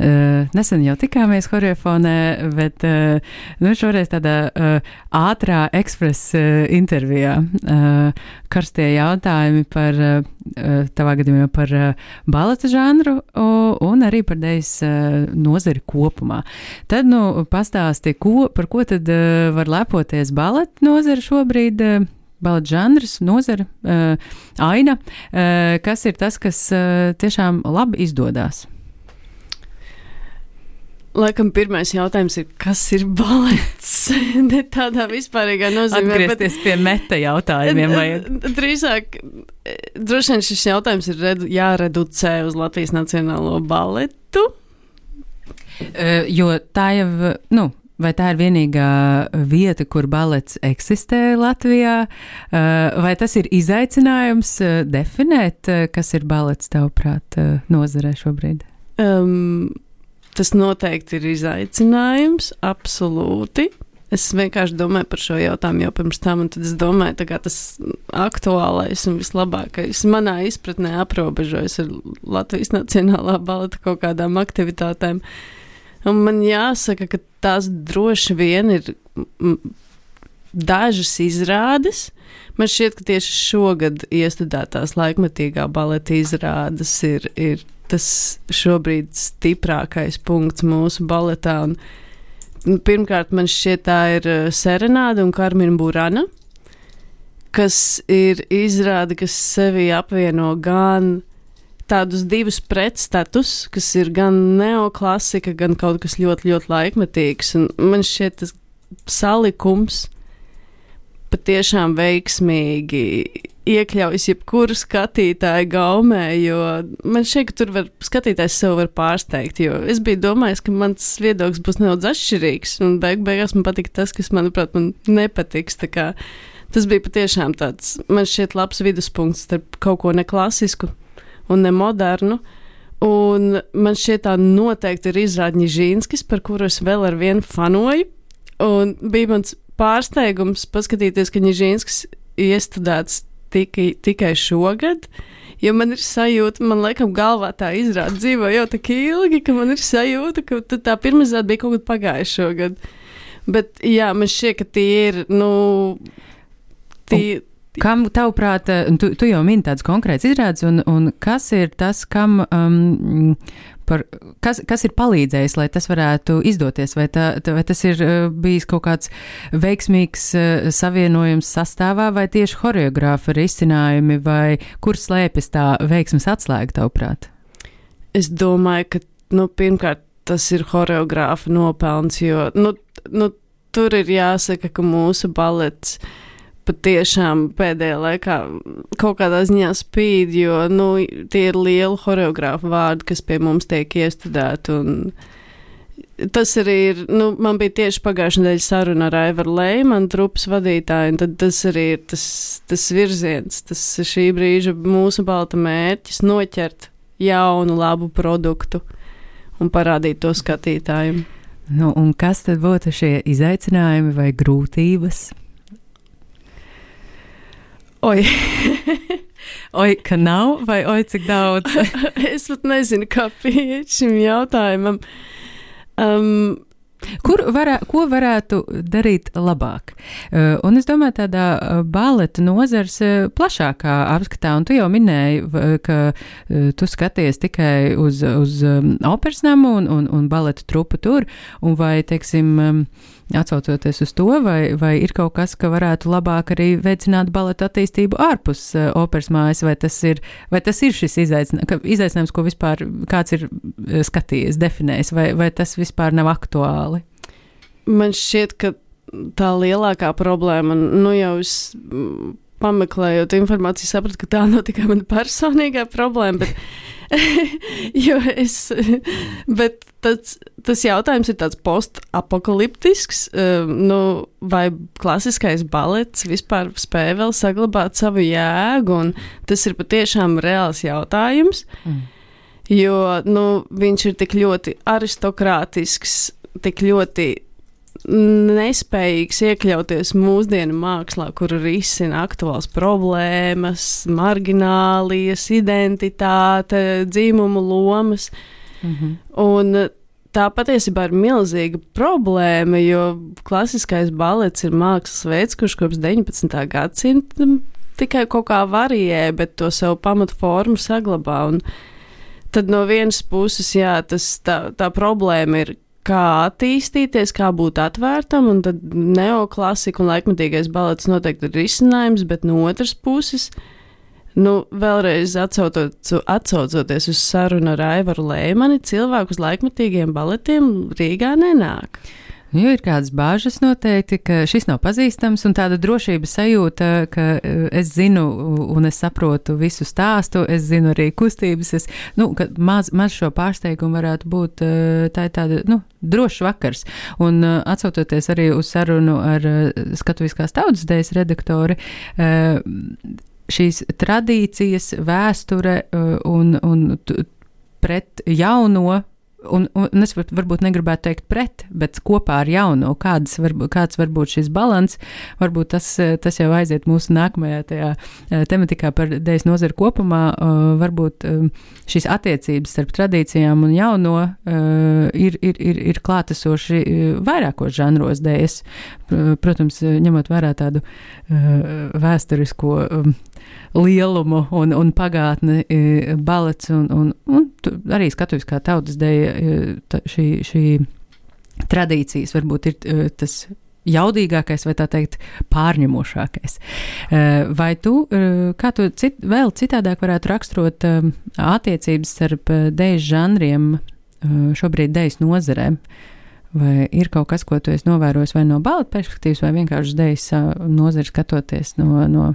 Uh, nesen jau tikāmies horeofonē, bet uh, nu, šoreiz tādā uh, ātrā ekspresa uh, intervijā. Uh, karstie jautājumi par, uh, tavā gadījumā par uh, baleta žanru uh, un arī par dejas uh, nozari kopumā. Tad, nu, pastāsti, ko, par ko tad uh, var lepoties baleta nozara šobrīd? Uh, baleta žanrs, nozara, uh, aina, uh, kas ir tas, kas uh, tiešām labi izdodas? Laikam pirmais jautājums ir, kas ir balets? [LAUGHS] ne tādā vispārīgā nozīmē. Atgriezties bet, pie meta jautājumiem. Vajag. [LAUGHS] Drīzāk, droši vien šis jautājums ir redu, jāreducē uz Latvijas Nacionālo baletu. Uh, jo tā jau, nu, vai tā ir vienīgā vieta, kur balets eksistē Latvijā, uh, vai tas ir izaicinājums uh, definēt, kas ir balets, tavuprāt, nozarē šobrīd? Um, Tas noteikti ir izaicinājums, absolūti. Es vienkārši domāju par šo jautājumu jau pirms tam, un tad es domāju, ka tas aktuālais un vislabākais manā izpratnē aprobežojas ar Latvijas Nacionālā baleta kaut kādām aktivitātēm. Un man jāsaka, ka tās droši vien ir dažas izrādes. Man šķiet, ka tieši šogad iestudētās laikmetīgā baleta izrādes ir, ir tas šobrīd stiprākais punkts mūsu baletā. Un, nu, pirmkārt, man šķiet, tā ir eh, Serenāda un Karmina Burana, kas ir izrāde, kas sevi apvieno gan tādus divus pretstatus, kas ir gan neoklasika, gan kaut kas ļoti, ļoti laikmetīgs. Un man šķiet, tas salikums patiešām veiksmīgi iekļaujas jebkuru skatītāju gaumē, jo man šķiet, ka tur var skatītājs sev var pārsteigt. Es biju domājis, ka mans viedoklis būs nedaudz atšķirīgs, un beig beigās man patika tas, kas, manuprāt, man nepatiks. Tas bija patiešām tāds, man šķiet, labs viduspunkts starp kaut ko neklasisku un nemodernu. Un man šķiet, tā noteikti ir izrādņi Žīnskis, par kuru es vēl ar vienu fanoju. Un bija mans pārsteigums paskatīties, ka Nižīnskis iestudēts tikai, tikai šogad. Jo man ir sajūta, man liekas, galvā tā izrāda dzīvo jau tik ilgi, ka man ir sajūta, ka tā pirmā izrāde bija kaut kad pagājušā gada. Bet jā, man šķiet, ka tie ir. Nu, tie, un Kam, tavuprāt, tu, tu jau mini tādas konkrētas izrādes, un, un kas ir tas, kam um, par, kas, kas ir palīdzējis, lai tas varētu izdoties? Vai, tā, vai tas ir uh, bijis kaut kāds veiksmīgs uh, savienojums sastāvā, vai tieši horeogrāfa risinājumi, vai kur slēpjas tā veiksmes atslēga, tavuprāt? Es domāju, ka nu, pirmkārt tas ir horeogrāfa nopelns, jo nu, nu, tur ir jāsaka, ka mūsu balets ir patiešām pēdējā laikā kaut kādā ziņā spīd, jo nu, tie ir lieli choreogrāfu vārdi, kas pie mums tiek iestudēti. Tas arī ir, nu, man bija tieši pagājušā nedēļa saruna ar Aivaru Leimanu, trupas vadītāju, un tad tas arī ir tas, tas virziens, tas šī brīža mūsu balta mērķis noķert jaunu, labu produktu un parādīt to skatītājiem. Nu, un kas tad būtu šie izaicinājumi vai grūtības? Oi! [LAUGHS] oi, ka nav, vai oi, cik daudz? [LAUGHS] es pat nezinu, kā pieeja šim jautājumam. Um, Kur varē, ko varētu darīt labāk? Uh, un es domāju, tādā uh, baleta nozars uh, plašākā apskatā, un tu jau minēji, ka tu skaties tikai uz, uz um, operas namu un, un, un baleta trupu tur, un vai, teiksim, um, Atcaucoties uz to, vai, vai ir kaut kas, ka varētu labāk arī veicināt baleta attīstību ārpus uh, operas mājas, vai tas ir, vai tas ir šis izaicinājums, izaicinājums, ko vispār kāds ir uh, skatījies, definējis, vai, vai tas vispār nav aktuāli? Man šķiet, ka tā lielākā problēma, nu jau es pameklējot informāciju, sapratu, ka tā nav tikai mana personīgā problēma, bet jo es, bet tas, tas jautājums ir tāds postapokaliptisks, um, nu, vai klasiskais balets vispār spēja vēl saglabāt savu jēgu, un tas ir patiešām reāls jautājums, mm. jo, nu, viņš ir tik ļoti aristokrātisks, tik ļoti nespējīgs iekļauties mūsdienu mākslā, kur risina aktuāls problēmas, marginālijas, identitāte, dzimumu lomas. Mm -hmm. Un tā patiesībā ir milzīga problēma, jo klasiskais balets ir mākslas veids, kurš kopš 19. gadsimta tikai kaut kā varijē, bet to savu pamatu formu saglabā. Un tad no vienas puses, jā, tas, tā, tā problēma ir, kā attīstīties, kā būt atvērtam, un tad neoklasika un laikmatīgais balets noteikti ir risinājums, bet no otras puses Nu, vēlreiz atsautot, atsaucoties uz sarunu ar Aivaru Lēmani, cilvēku uz laikmatīgiem baletiem Rīgā nenāk. Nu, ir kādas bāžas noteikti, ka šis nav pazīstams, un tāda drošības sajūta, ka uh, es zinu un es saprotu visu stāstu, es zinu arī kustības, es, nu, maz, maz šo pārsteigumu varētu būt, uh, tā tāda, nu, drošs vakars. Un uh, atsaucoties arī uz sarunu ar skatuviskās tautas dēļas redaktori, šīs tradīcijas, vēsture un, un pret jauno Un, un es varbūt negribētu teikt pret, bet kopā ar jauno, kāds var, kāds var būt šis balans, varbūt tas, tas jau aiziet mūsu nākamajā tajā eh, tematikā par dēļas nozaru kopumā. Eh, varbūt eh, šīs attiecības starp tradīcijām un jauno ir, ir, ir, ir klātesoši vairākos žanros dēļas. Protams, ņemot vērā tādu vēsturisko lielumu un, un pagātni balets un, un, un arī skatuves kā tautas dēļ šī, šī tradīcijas varbūt ir tas jaudīgākais vai tā teikt pārņemošākais. Vai tu, kā tu cit, vēl citādāk varētu raksturot attiecības starp dēļu žanriem šobrīd dēļu nozarēm? Vai ir kaut kas, ko tu esi novērojis vai no balta perspektīvas, vai vienkārši dēļu nozari skatoties no, no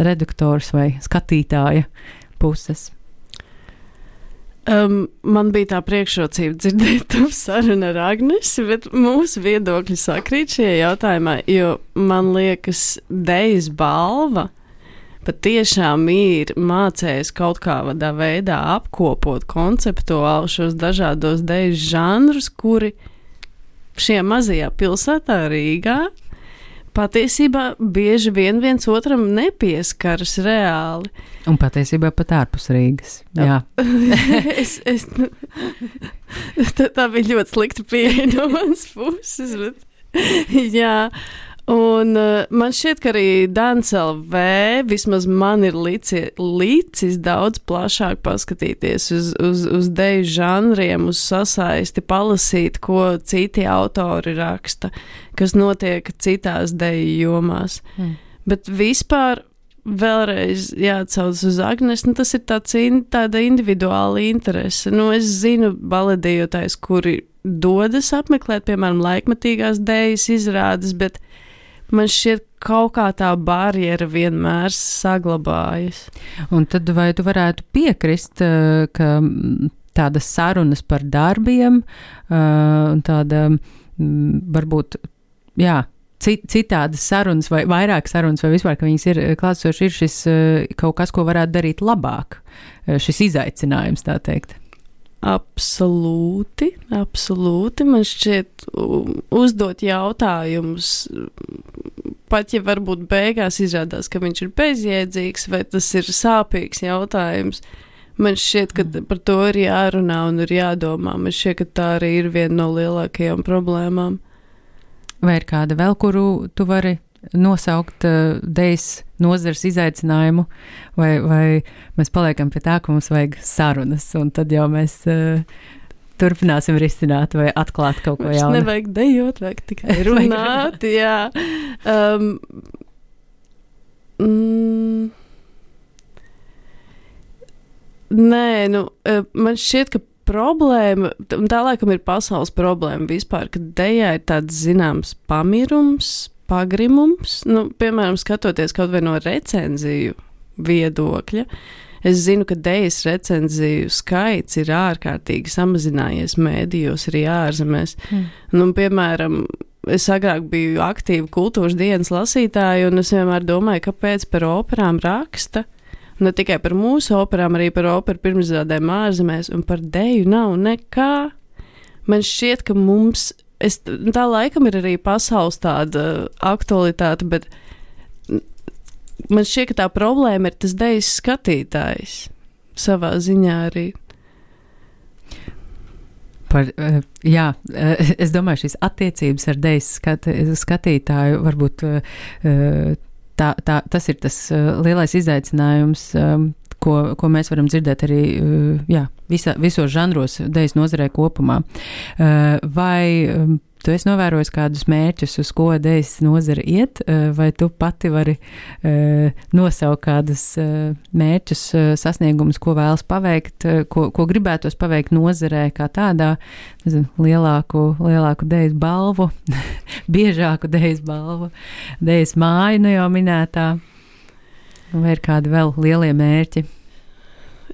redaktors vai skatītāja puses? Um, man bija tā priekšrocība dzirdēt sarunu ar Agnesi, bet mūsu viedokļi sakrīt šajā jautājumā, jo man liekas, Dejas balva patiešām ir mācējis kaut kādā veidā apkopot konceptuāli šos dažādos dejas žanrus, kuri šajā mazajā pilsētā Rīgā patiesībā bieži vien viens otram nepieskaras reāli. Un patiesībā pat ārpus Rīgas. Jā, [LAUGHS] es, es, [LAUGHS] tā, tā bija ļoti slikta pieeja no manas puses. Bet, [LAUGHS] jā, Un uh, man šķiet, ka arī DNCLV vismaz man ir lici, licis daudz plašāk paskatīties uz, uz, uz deju žanriem, uz sasaisti, palasīt, ko citi autori raksta, kas notiek citās deju jomās. Mm. Bet vispār vēlreiz jāatcaucas uz Agnēs, nu, tas ir tāds, in, tāda individuāla interese. Nu, es zinu baladījotājs, kuri dodas apmeklēt, piemēram, laikmatīgās dēļas izrādes, bet man šķiet, kaut kā tā barjera vienmēr saglabājas. Un tad vai tu varētu piekrist, eh, ka tādas sarunas par darbiem eh, un tāda varbūt, jā, citādas sarunas vai vairāk sarunas vai vispār, ka viņas ir klātsoši, ir šis eh, kaut kas, ko varētu darīt labāk, šis izaicinājums, tā teikt. Absolūti, absolūti. Man šķiet, uzdot jautājumus, pat ja varbūt beigās izrādās, ka viņš ir bezjēdzīgs vai tas ir sāpīgs jautājums. Man šķiet, ka mm. par to ir jārunā un ir jādomā. Man šķiet, ka tā arī ir viena no lielākajām problēmām. Vai ir kāda vēl, kuru tu vari nosaukt uh, eh, dēļas nozars izaicinājumu, vai, vai mēs paliekam pie tā, ka mums vajag sarunas, un tad jau mēs uh, turpināsim risināt vai atklāt kaut ko jaunu. Nevajag dejot, vajag tikai [LAUGHS] runāt. jā. Um, mm, nē, nu, eh, man šķiet, ka problēma, tā laikam ir pasaules problēma vispār, ka dejā ir tāds zināms pamirums, pagrimums, nu, piemēram, skatoties kaut vai no recenziju viedokļa. Es zinu, ka dēļas recenziju skaits ir ārkārtīgi samazinājies mēdījos, arī ārzemēs. Mm. Nu, piemēram, es agrāk biju aktīva kultūras dienas lasītāja, un es vienmēr domāju, kāpēc par operām raksta. Ne tikai par mūsu operām, arī par operu pirmizrādēm ārzemēs, un par dēļu nav nekā. Man šķiet, ka mums es, tā laikam ir arī pasaules tāda aktualitāte, bet man šķiet, ka tā problēma ir tas dejas skatītājs savā ziņā arī. Par, eh, jā, eh, es domāju, šīs attiecības ar dejas skat, skatītāju varbūt eh, tā, tā, tas ir tas lielais izaicinājums, ko, ko mēs varam dzirdēt arī jā, visa, visos žanros, dēļas nozarē kopumā. Vai tu esi novērojis kādus mērķus, uz ko dejas nozara iet, vai tu pati vari nosaukt kādus mērķus, sasniegumus, ko vēlas paveikt, ko, ko gribētos paveikt nozarē kā tādā, nezinu, lielāku, lielāku dejas balvu, [LAUGHS] biežāku dejas balvu, dejas māju, nu jau minētā, vai ir kādi vēl lielie mērķi?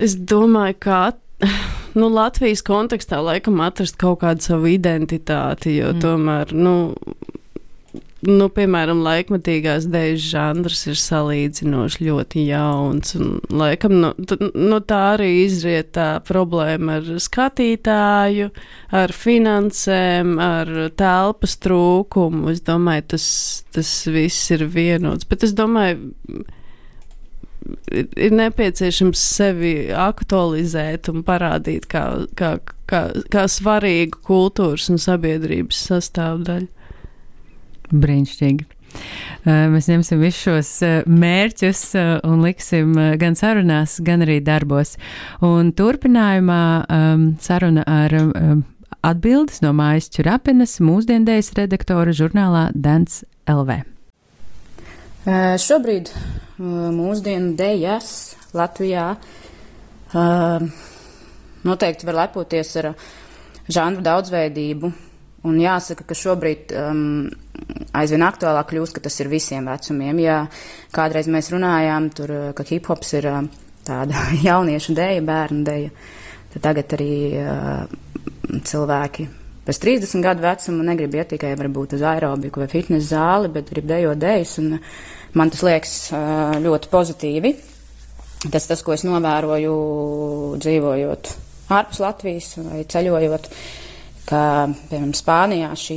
Es domāju, ka [LAUGHS] nu, Latvijas kontekstā laikam atrast kaut kādu savu identitāti, jo mm. tomēr, nu, nu, piemēram, laikmatīgās dēļas žanrs ir salīdzinoši ļoti jauns. Un, laikam, nu, nu, tā arī izriet tā problēma ar skatītāju, ar finansēm, ar telpas trūkumu. Es domāju, tas, tas viss ir vienots. Bet es domāju, ir nepieciešams sevi aktualizēt un parādīt kā, kā, kā, kā svarīgu kultūras un sabiedrības sastāvdaļu. Brīnišķīgi. Mēs ņemsim visus šos mērķus un liksim gan sarunās, gan arī darbos. Un turpinājumā um, saruna ar um, atbildes no Mājas Čurapinas, mūsdiendējas redaktora žurnālā Dants LV. Uh, šobrīd mūsdienu dejas Latvijā noteikti var lepoties ar žanru daudzveidību. Un jāsaka, ka šobrīd um, aizvien aktuālāk kļūst, ka tas ir visiem vecumiem. Ja kādreiz mēs runājām, tur, ka hip hops ir uh, tāda [LAUGHS] jauniešu dēja, bērnu dēja, tad tagad arī uh, cilvēki pēc 30 gadu vecuma negrib iet tikai varbūt uz aerobiku vai fitnes zāli, bet grib dejot dējas. Un, uh, Man tas liekas ļoti pozitīvi. Tas tas, ko es novēroju dzīvojot ārpus Latvijas vai ceļojot, ka, piemēram, Spānijā šī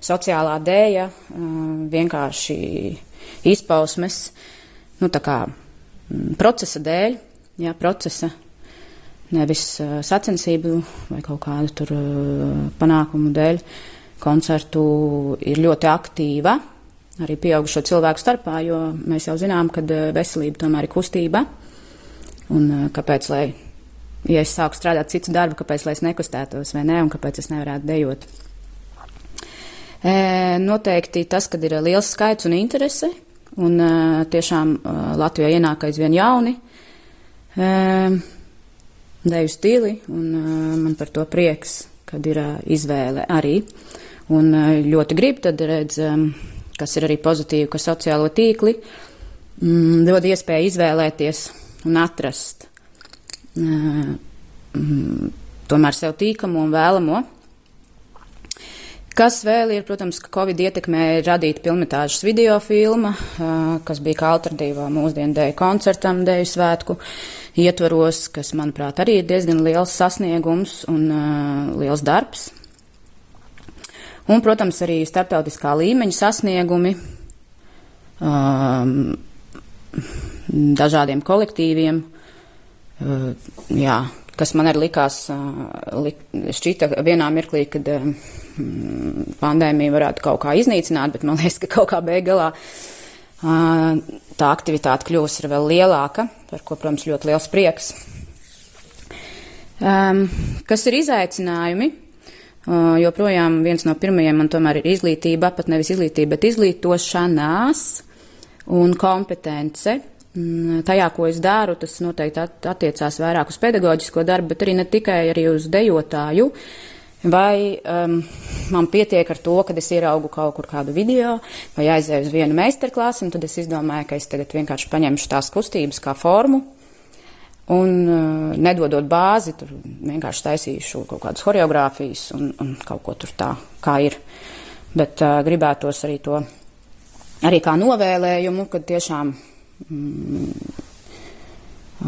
sociālā dēja vienkārši izpausmes, nu, tā kā procesa dēļ, jā, procesa, nevis sacensību vai kaut kādu tur panākumu dēļ, koncertu ir ļoti aktīva arī pieaugušo cilvēku starpā, jo mēs jau zinām, ka veselība tomēr ir kustība. Un kāpēc, lai, ja es sāku strādāt citu darbu, kāpēc, lai es nekustētos vai ne, un kāpēc es nevarētu dejot? E, noteikti tas, kad ir liels skaits un interese, un tiešām Latvijā ienāk aizvien jauni e, deju stili, un man par to prieks, kad ir izvēle arī. Un ļoti gribu tad redz kas ir arī pozitīvi, ka sociālo tīkli mm, dod iespēju izvēlēties un atrast mm, tomēr sev tīkamo un vēlamo. Kas vēl ir, protams, ka Covid ietekmē radīta pilnmetāžas video filma, kas bija kā alternatīvā mūsdienu dēļu koncertam, dēļu svētku ietvaros, kas, manuprāt, arī ir diezgan liels sasniegums un liels darbs. Un, protams, arī starptautiskā līmeņa sasniegumi um, dažādiem kolektīviem. Uh, jā, kas man arī likās, uh, lik, šķita vienā mirklī, kad uh, pandēmija varētu kaut kā iznīcināt, bet man liekas, ka kaut kā beigalā uh, tā aktivitāte kļūs ir vēl lielāka, par ko, protams, ļoti liels prieks. Um, kas ir izaicinājumi? Uh, joprojām viens no pirmajiem man tomēr ir izglītība, pat nevis izglītība, bet izglītošanās un kompetence. Mm, tajā, ko es daru, tas noteikti attiecās vairāk uz pedagoģisko darbu, bet arī ne tikai arī uz dejotāju. Vai um, man pietiek ar to, ka es ieraugu kaut kur kādu video vai aizēju uz vienu meistarklāsi, un tad es izdomāju, ka es tagad vienkārši paņemšu tās kustības kā formu, Un uh, nedodot bāzi, tur vienkārši taisīšu kaut kādas choreogrāfijas un, un kaut ko tur tā, kā ir. Bet uh, gribētos arī to, arī kā novēlējumu, kad tiešām, mm,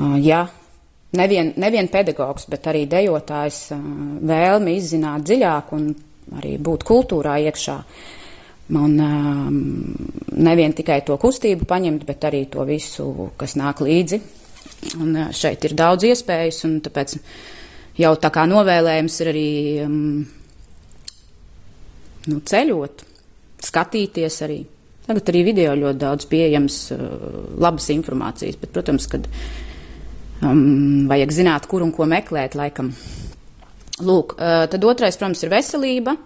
uh, ja nevien, nevien pedagogs, bet arī dejotājs vēlmi izzināt dziļāk un arī būt kultūrā iekšā. Un nevien tikai to kustību paņemt, bet arī to visu, kas nāk līdzi Un šeit ir daudz iespējas, un tāpēc jau tā kā novēlējums ir arī um, nu, ceļot, skatīties arī. Tagad arī video ļoti daudz pieejams, labas informācijas, bet, protams, kad um, vajag zināt, kur un ko meklēt, laikam Lūk, tad otrais, protams, ir veselība.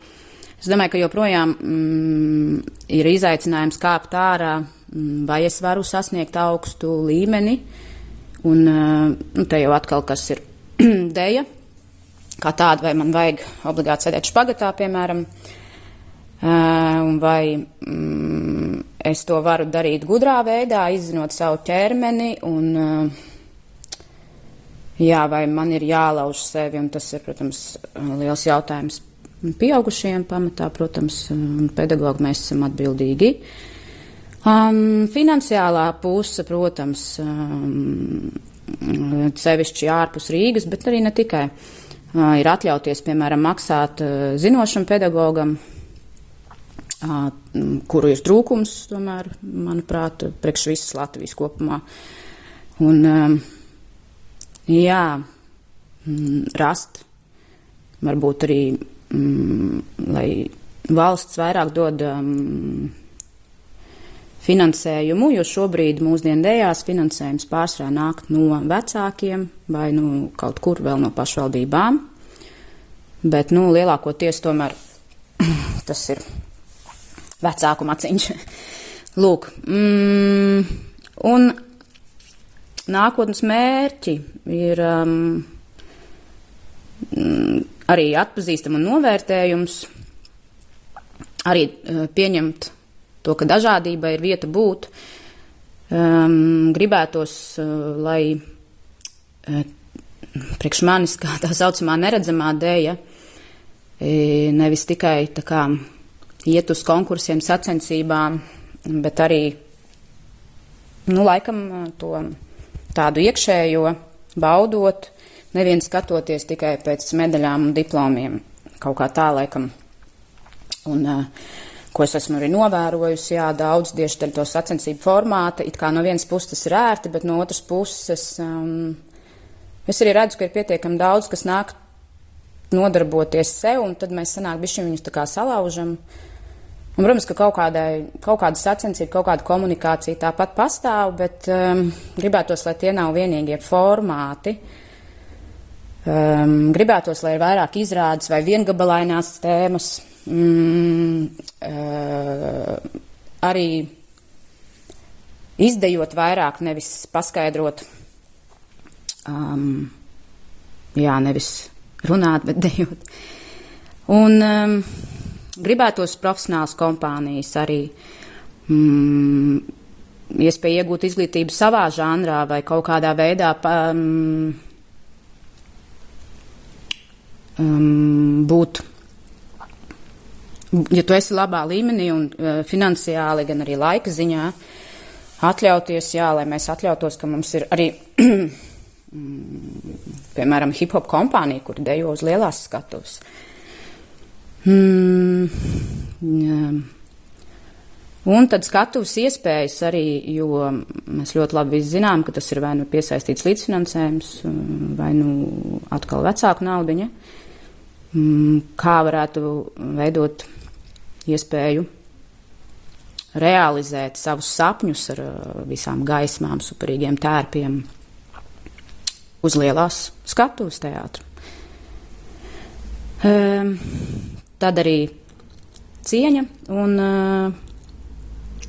Es domāju, ka joprojām mm, ir izaicinājums kāpt ārā, mm, vai es varu sasniegt augstu līmeni. Un nu, te jau atkal kas ir [CLEARS THROAT] dēja, kā tāda, vai man vajag obligāti sēdēt špagatā, piemēram, vai mm, es to varu darīt gudrā veidā, izzinot savu ķermeni un jā, vai man ir jālauž sevi, un tas ir, protams, liels jautājums pieaugušajiem pamatā, protams, un pedagogi mēs esam atbildīgi. Um, finansiālā puse, protams, um, sevišķi ārpus Rīgas, bet arī ne tikai. Uh, ir atļauties, piemēram, maksāt uh, zinošam pedagogam, uh, kuru ir trūkums, tomēr, manuprāt, priekš visas Latvijas kopumā. Un, um, jā, mm, rast, varbūt arī mm, lai valsts vairāk dod um, finansējumu, jo šobrīd mūsdienu dējās finansējums pārsvarā nāk no vecākiem vai nu kaut kur vēl no pašvaldībām. Bet, nu, lielākoties tomēr [CLEARS THROAT] tas ir vecāku maciņš. [LAUGHS] Lūk, mm, un nākotnes mērķi ir um, mm, arī atpazīstam un novērtējums, arī uh, pieņemt to, ka dažādība ir vieta būt. Um, gribētos, uh, lai uh, priekš manis, kā tā saucamā neredzamā dēja, nevis tikai tā kā iet uz konkursiem, sacensībām, bet arī, nu, laikam to tādu iekšējo baudot, Nevien skatoties tikai pēc medaļām un diplomiem, kaut kā tā laikam. Un, uh, ko es esmu arī novērojusi, jā, daudz tieši dēļ to sacensību formāta, it kā no vienas puses tas ir ērti, bet no otras puses um, es arī redzu, ka ir pietiekami daudz, kas nāk nodarboties sev, un tad mēs sanāk bišķi viņus tā kā salaužam. Un, protams, ka kaut, kādai, kaut kāda sacensība, kaut kāda komunikācija tāpat pastāv, bet um, gribētos, lai tie nav vienīgie formāti. Um, gribētos, lai ir vairāk izrādes vai viengabalainās tēmas. Mm, uh, arī izdejot vairāk, nevis paskaidrot. Um, jā, nevis runāt, bet dejot. Un um, gribētos profesionāls kompānijas arī. Mm, iespēja iegūt izglītību savā žanrā vai kaut kādā veidā um, um, būt. Ja tu esi labā līmenī un uh, finansiāli, gan arī laika ziņā, atļauties, jā, lai mēs atļautos, ka mums ir arī, [CLEARS THROAT] piemēram, hip hop kompānija, kur dejo uz lielās skatuves. Mm. Un tad skatuves iespējas arī, jo mēs ļoti labi zinām, ka tas ir vai nu piesaistīts līdzfinansējums, vai nu atkal vecāku naudiņa. Mm, kā varētu veidot iespēju realizēt savus sapņus ar uh, visām gaismām, superīgiem tērpiem uz lielās skatuves teātra. Um, tad arī cieņa un uh,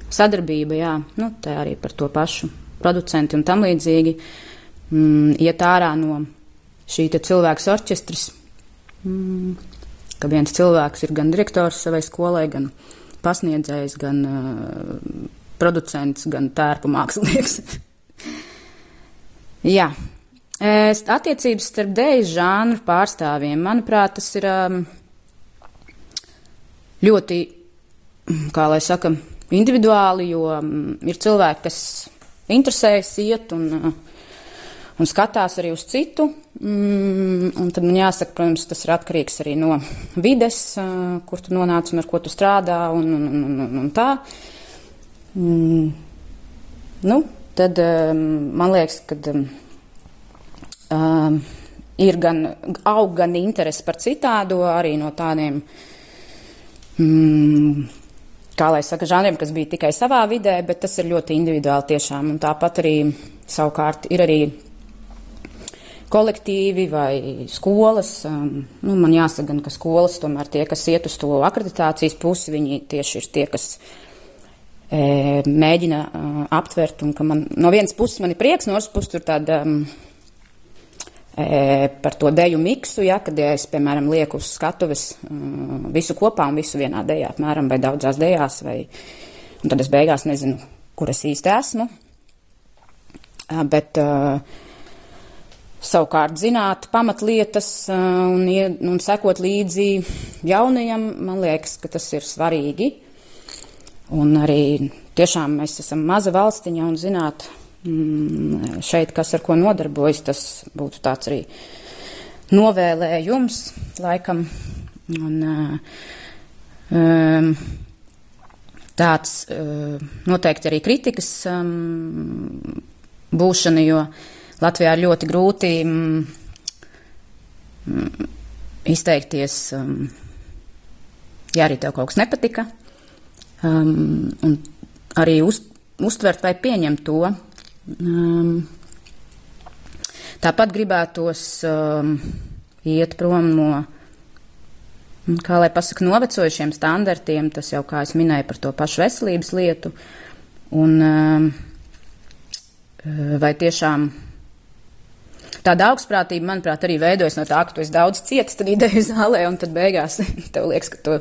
sadarbība, jā, nu, tā arī par to pašu producenti un tam līdzīgi mm, iet ārā no šī cilvēks orķestris Mm, ka viens cilvēks ir gan direktors savai skolai, gan pasniedzējs, gan uh, producents, gan tērpu mākslinieks. [LAUGHS] Jā. Attiecības starp dēļu žānru pārstāvjiem, manuprāt, tas ir um, ļoti, kā lai saka, individuāli, jo um, ir cilvēki, kas interesējas iet un uh, un skatās arī uz citu. Mm, un tad man jāsaka, protams, tas ir atkarīgs arī no vides, uh, kur tu nonāc un ar ko tu strādā un, un, un, un, un tā. Mm, nu, tad um, man liekas, ka um, um, ir gan aug gan interesi par citādo, arī no tādiem. Mm, kā lai saka, žanriem, kas bija tikai savā vidē, bet tas ir ļoti individuāli tiešām. Un tāpat arī savukārt ir arī kolektīvi vai skolas. Um, nu, man jāsaka, ka skolas tomēr tie, kas iet uz to akreditācijas pusi, viņi tieši ir tie, kas e, mēģina uh, aptvert. Un man no vienas puses man ir prieks, no otras puses tur tāda. Um, par to deju miksu, ja, kad ja es, piemēram, lieku uz skatuves uh, visu kopā un visu vienā dejā, apmēram, vai daudzās dejās, vai, un tad es beigās nezinu, kur es īsti esmu. Uh, bet savukārt zināt pamatlietas un, un sekot līdzi jaunajam, man liekas, ka tas ir svarīgi. Un arī tiešām mēs esam maza valstiņa un zināt, šeit, kas ar ko nodarbojas, tas būtu tāds arī novēlējums laikam. Un, um, tāds uh, noteikti arī kritikas um, būšana, jo Latvijā ir ļoti grūti um, izteikties, um, ja arī tev kaut kas nepatika, um, un arī uz, uztvert vai pieņemt to, Um, tāpat gribētos um, iet prom no, kā lai pasaka, novecojušiem standartiem, tas jau, kā es minēju, par to pašu veselības lietu. Un um, vai tiešām tāda augstprātība, manuprāt, arī veidojas no tā, ka tu esi daudz cietis tad ideju zālē, un tad beigās [LAUGHS] tev liekas, ka tu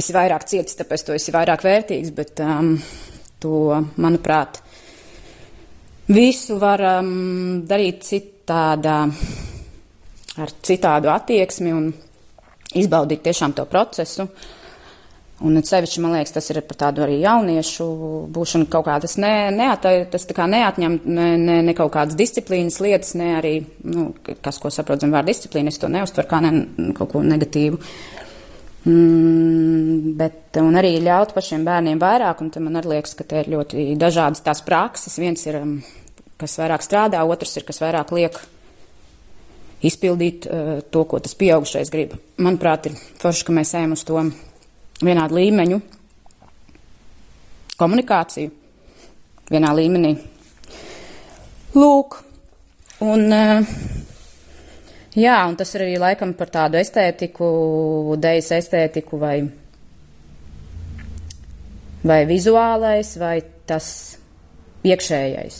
esi vairāk cietis, tāpēc tu esi vairāk vērtīgs, bet um, to, manuprāt, Visu varam darīt citādā, ar citādu attieksmi un izbaudīt tiešām to procesu. Un sevišķi, man liekas, tas ir par tādu arī jauniešu būšanu kaut kā tas, ne, neata, tas tā kā neatņem ne, ne, ne kaut kādas disciplīnas lietas, ne arī, nu, kas, ko saprotam vārdu disciplīna, es to neuztveru kā ne, kaut ko negatīvu. Mm, bet, un arī ļaut pašiem bērniem vairāk, un man arī liekas, ka te ir ļoti dažādas tās prakses. Viens ir, um, kas vairāk strādā, otrs ir, kas vairāk liek izpildīt uh, to, ko tas pieaugušais grib. Manuprāt, ir forši, ka mēs ejam uz to vienādu līmeņu komunikāciju, vienā līmenī. Lūk, un uh, Jā, un tas ir arī laikam par tādu estētiku, dejas estētiku vai, vai vizuālais, vai tas iekšējais.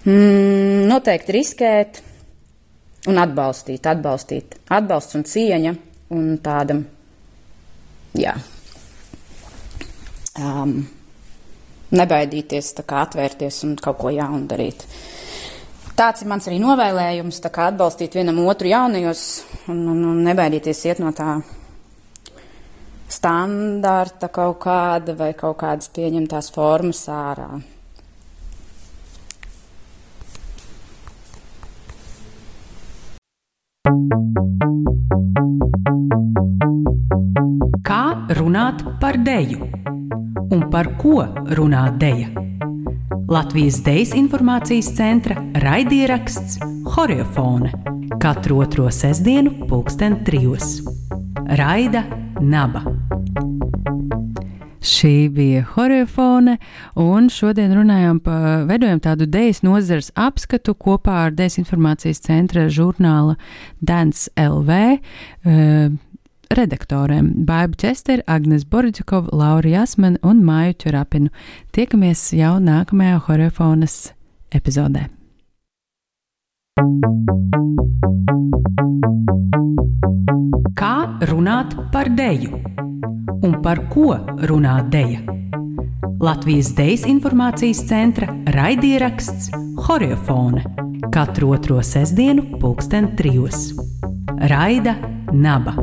Mm, noteikti riskēt un atbalstīt, atbalstīt. Atbalsts un cieņa un tāda, jā, um, nebaidīties, tā kā atvērties un kaut ko jaunu darīt. Tāds ir mans arī novēlējums, tā kā atbalstīt vienam otru jaunajos un, un, un nebaidīties iet no tā standarta kaut kāda vai kaut kādas pieņemtās formas ārā. Kā runāt par deju un par ko runā deja? Latvijas Dejas informācijas centra raidieraksts Horiofone katru otro sestdienu, pulksten trijos. Raida Naba. Šī bija Horiofone, un šodien runājām par, veidojam tādu dejas nozares apskatu kopā ar Dejas informācijas centra žurnāla Dance LV. Uh, redaktoriem Baibu Česteri, Agnes Borģakova, Laura Jasmana un Māju Čurapinu. Tiekamies jau nākamajā horeofonas epizodē. Kā runāt par deju? Un par ko runā deja? Latvijas Dejas informācijas centra raidieraksts Horeofone katru otro sestdienu, pulksten trijos. Raida Naba.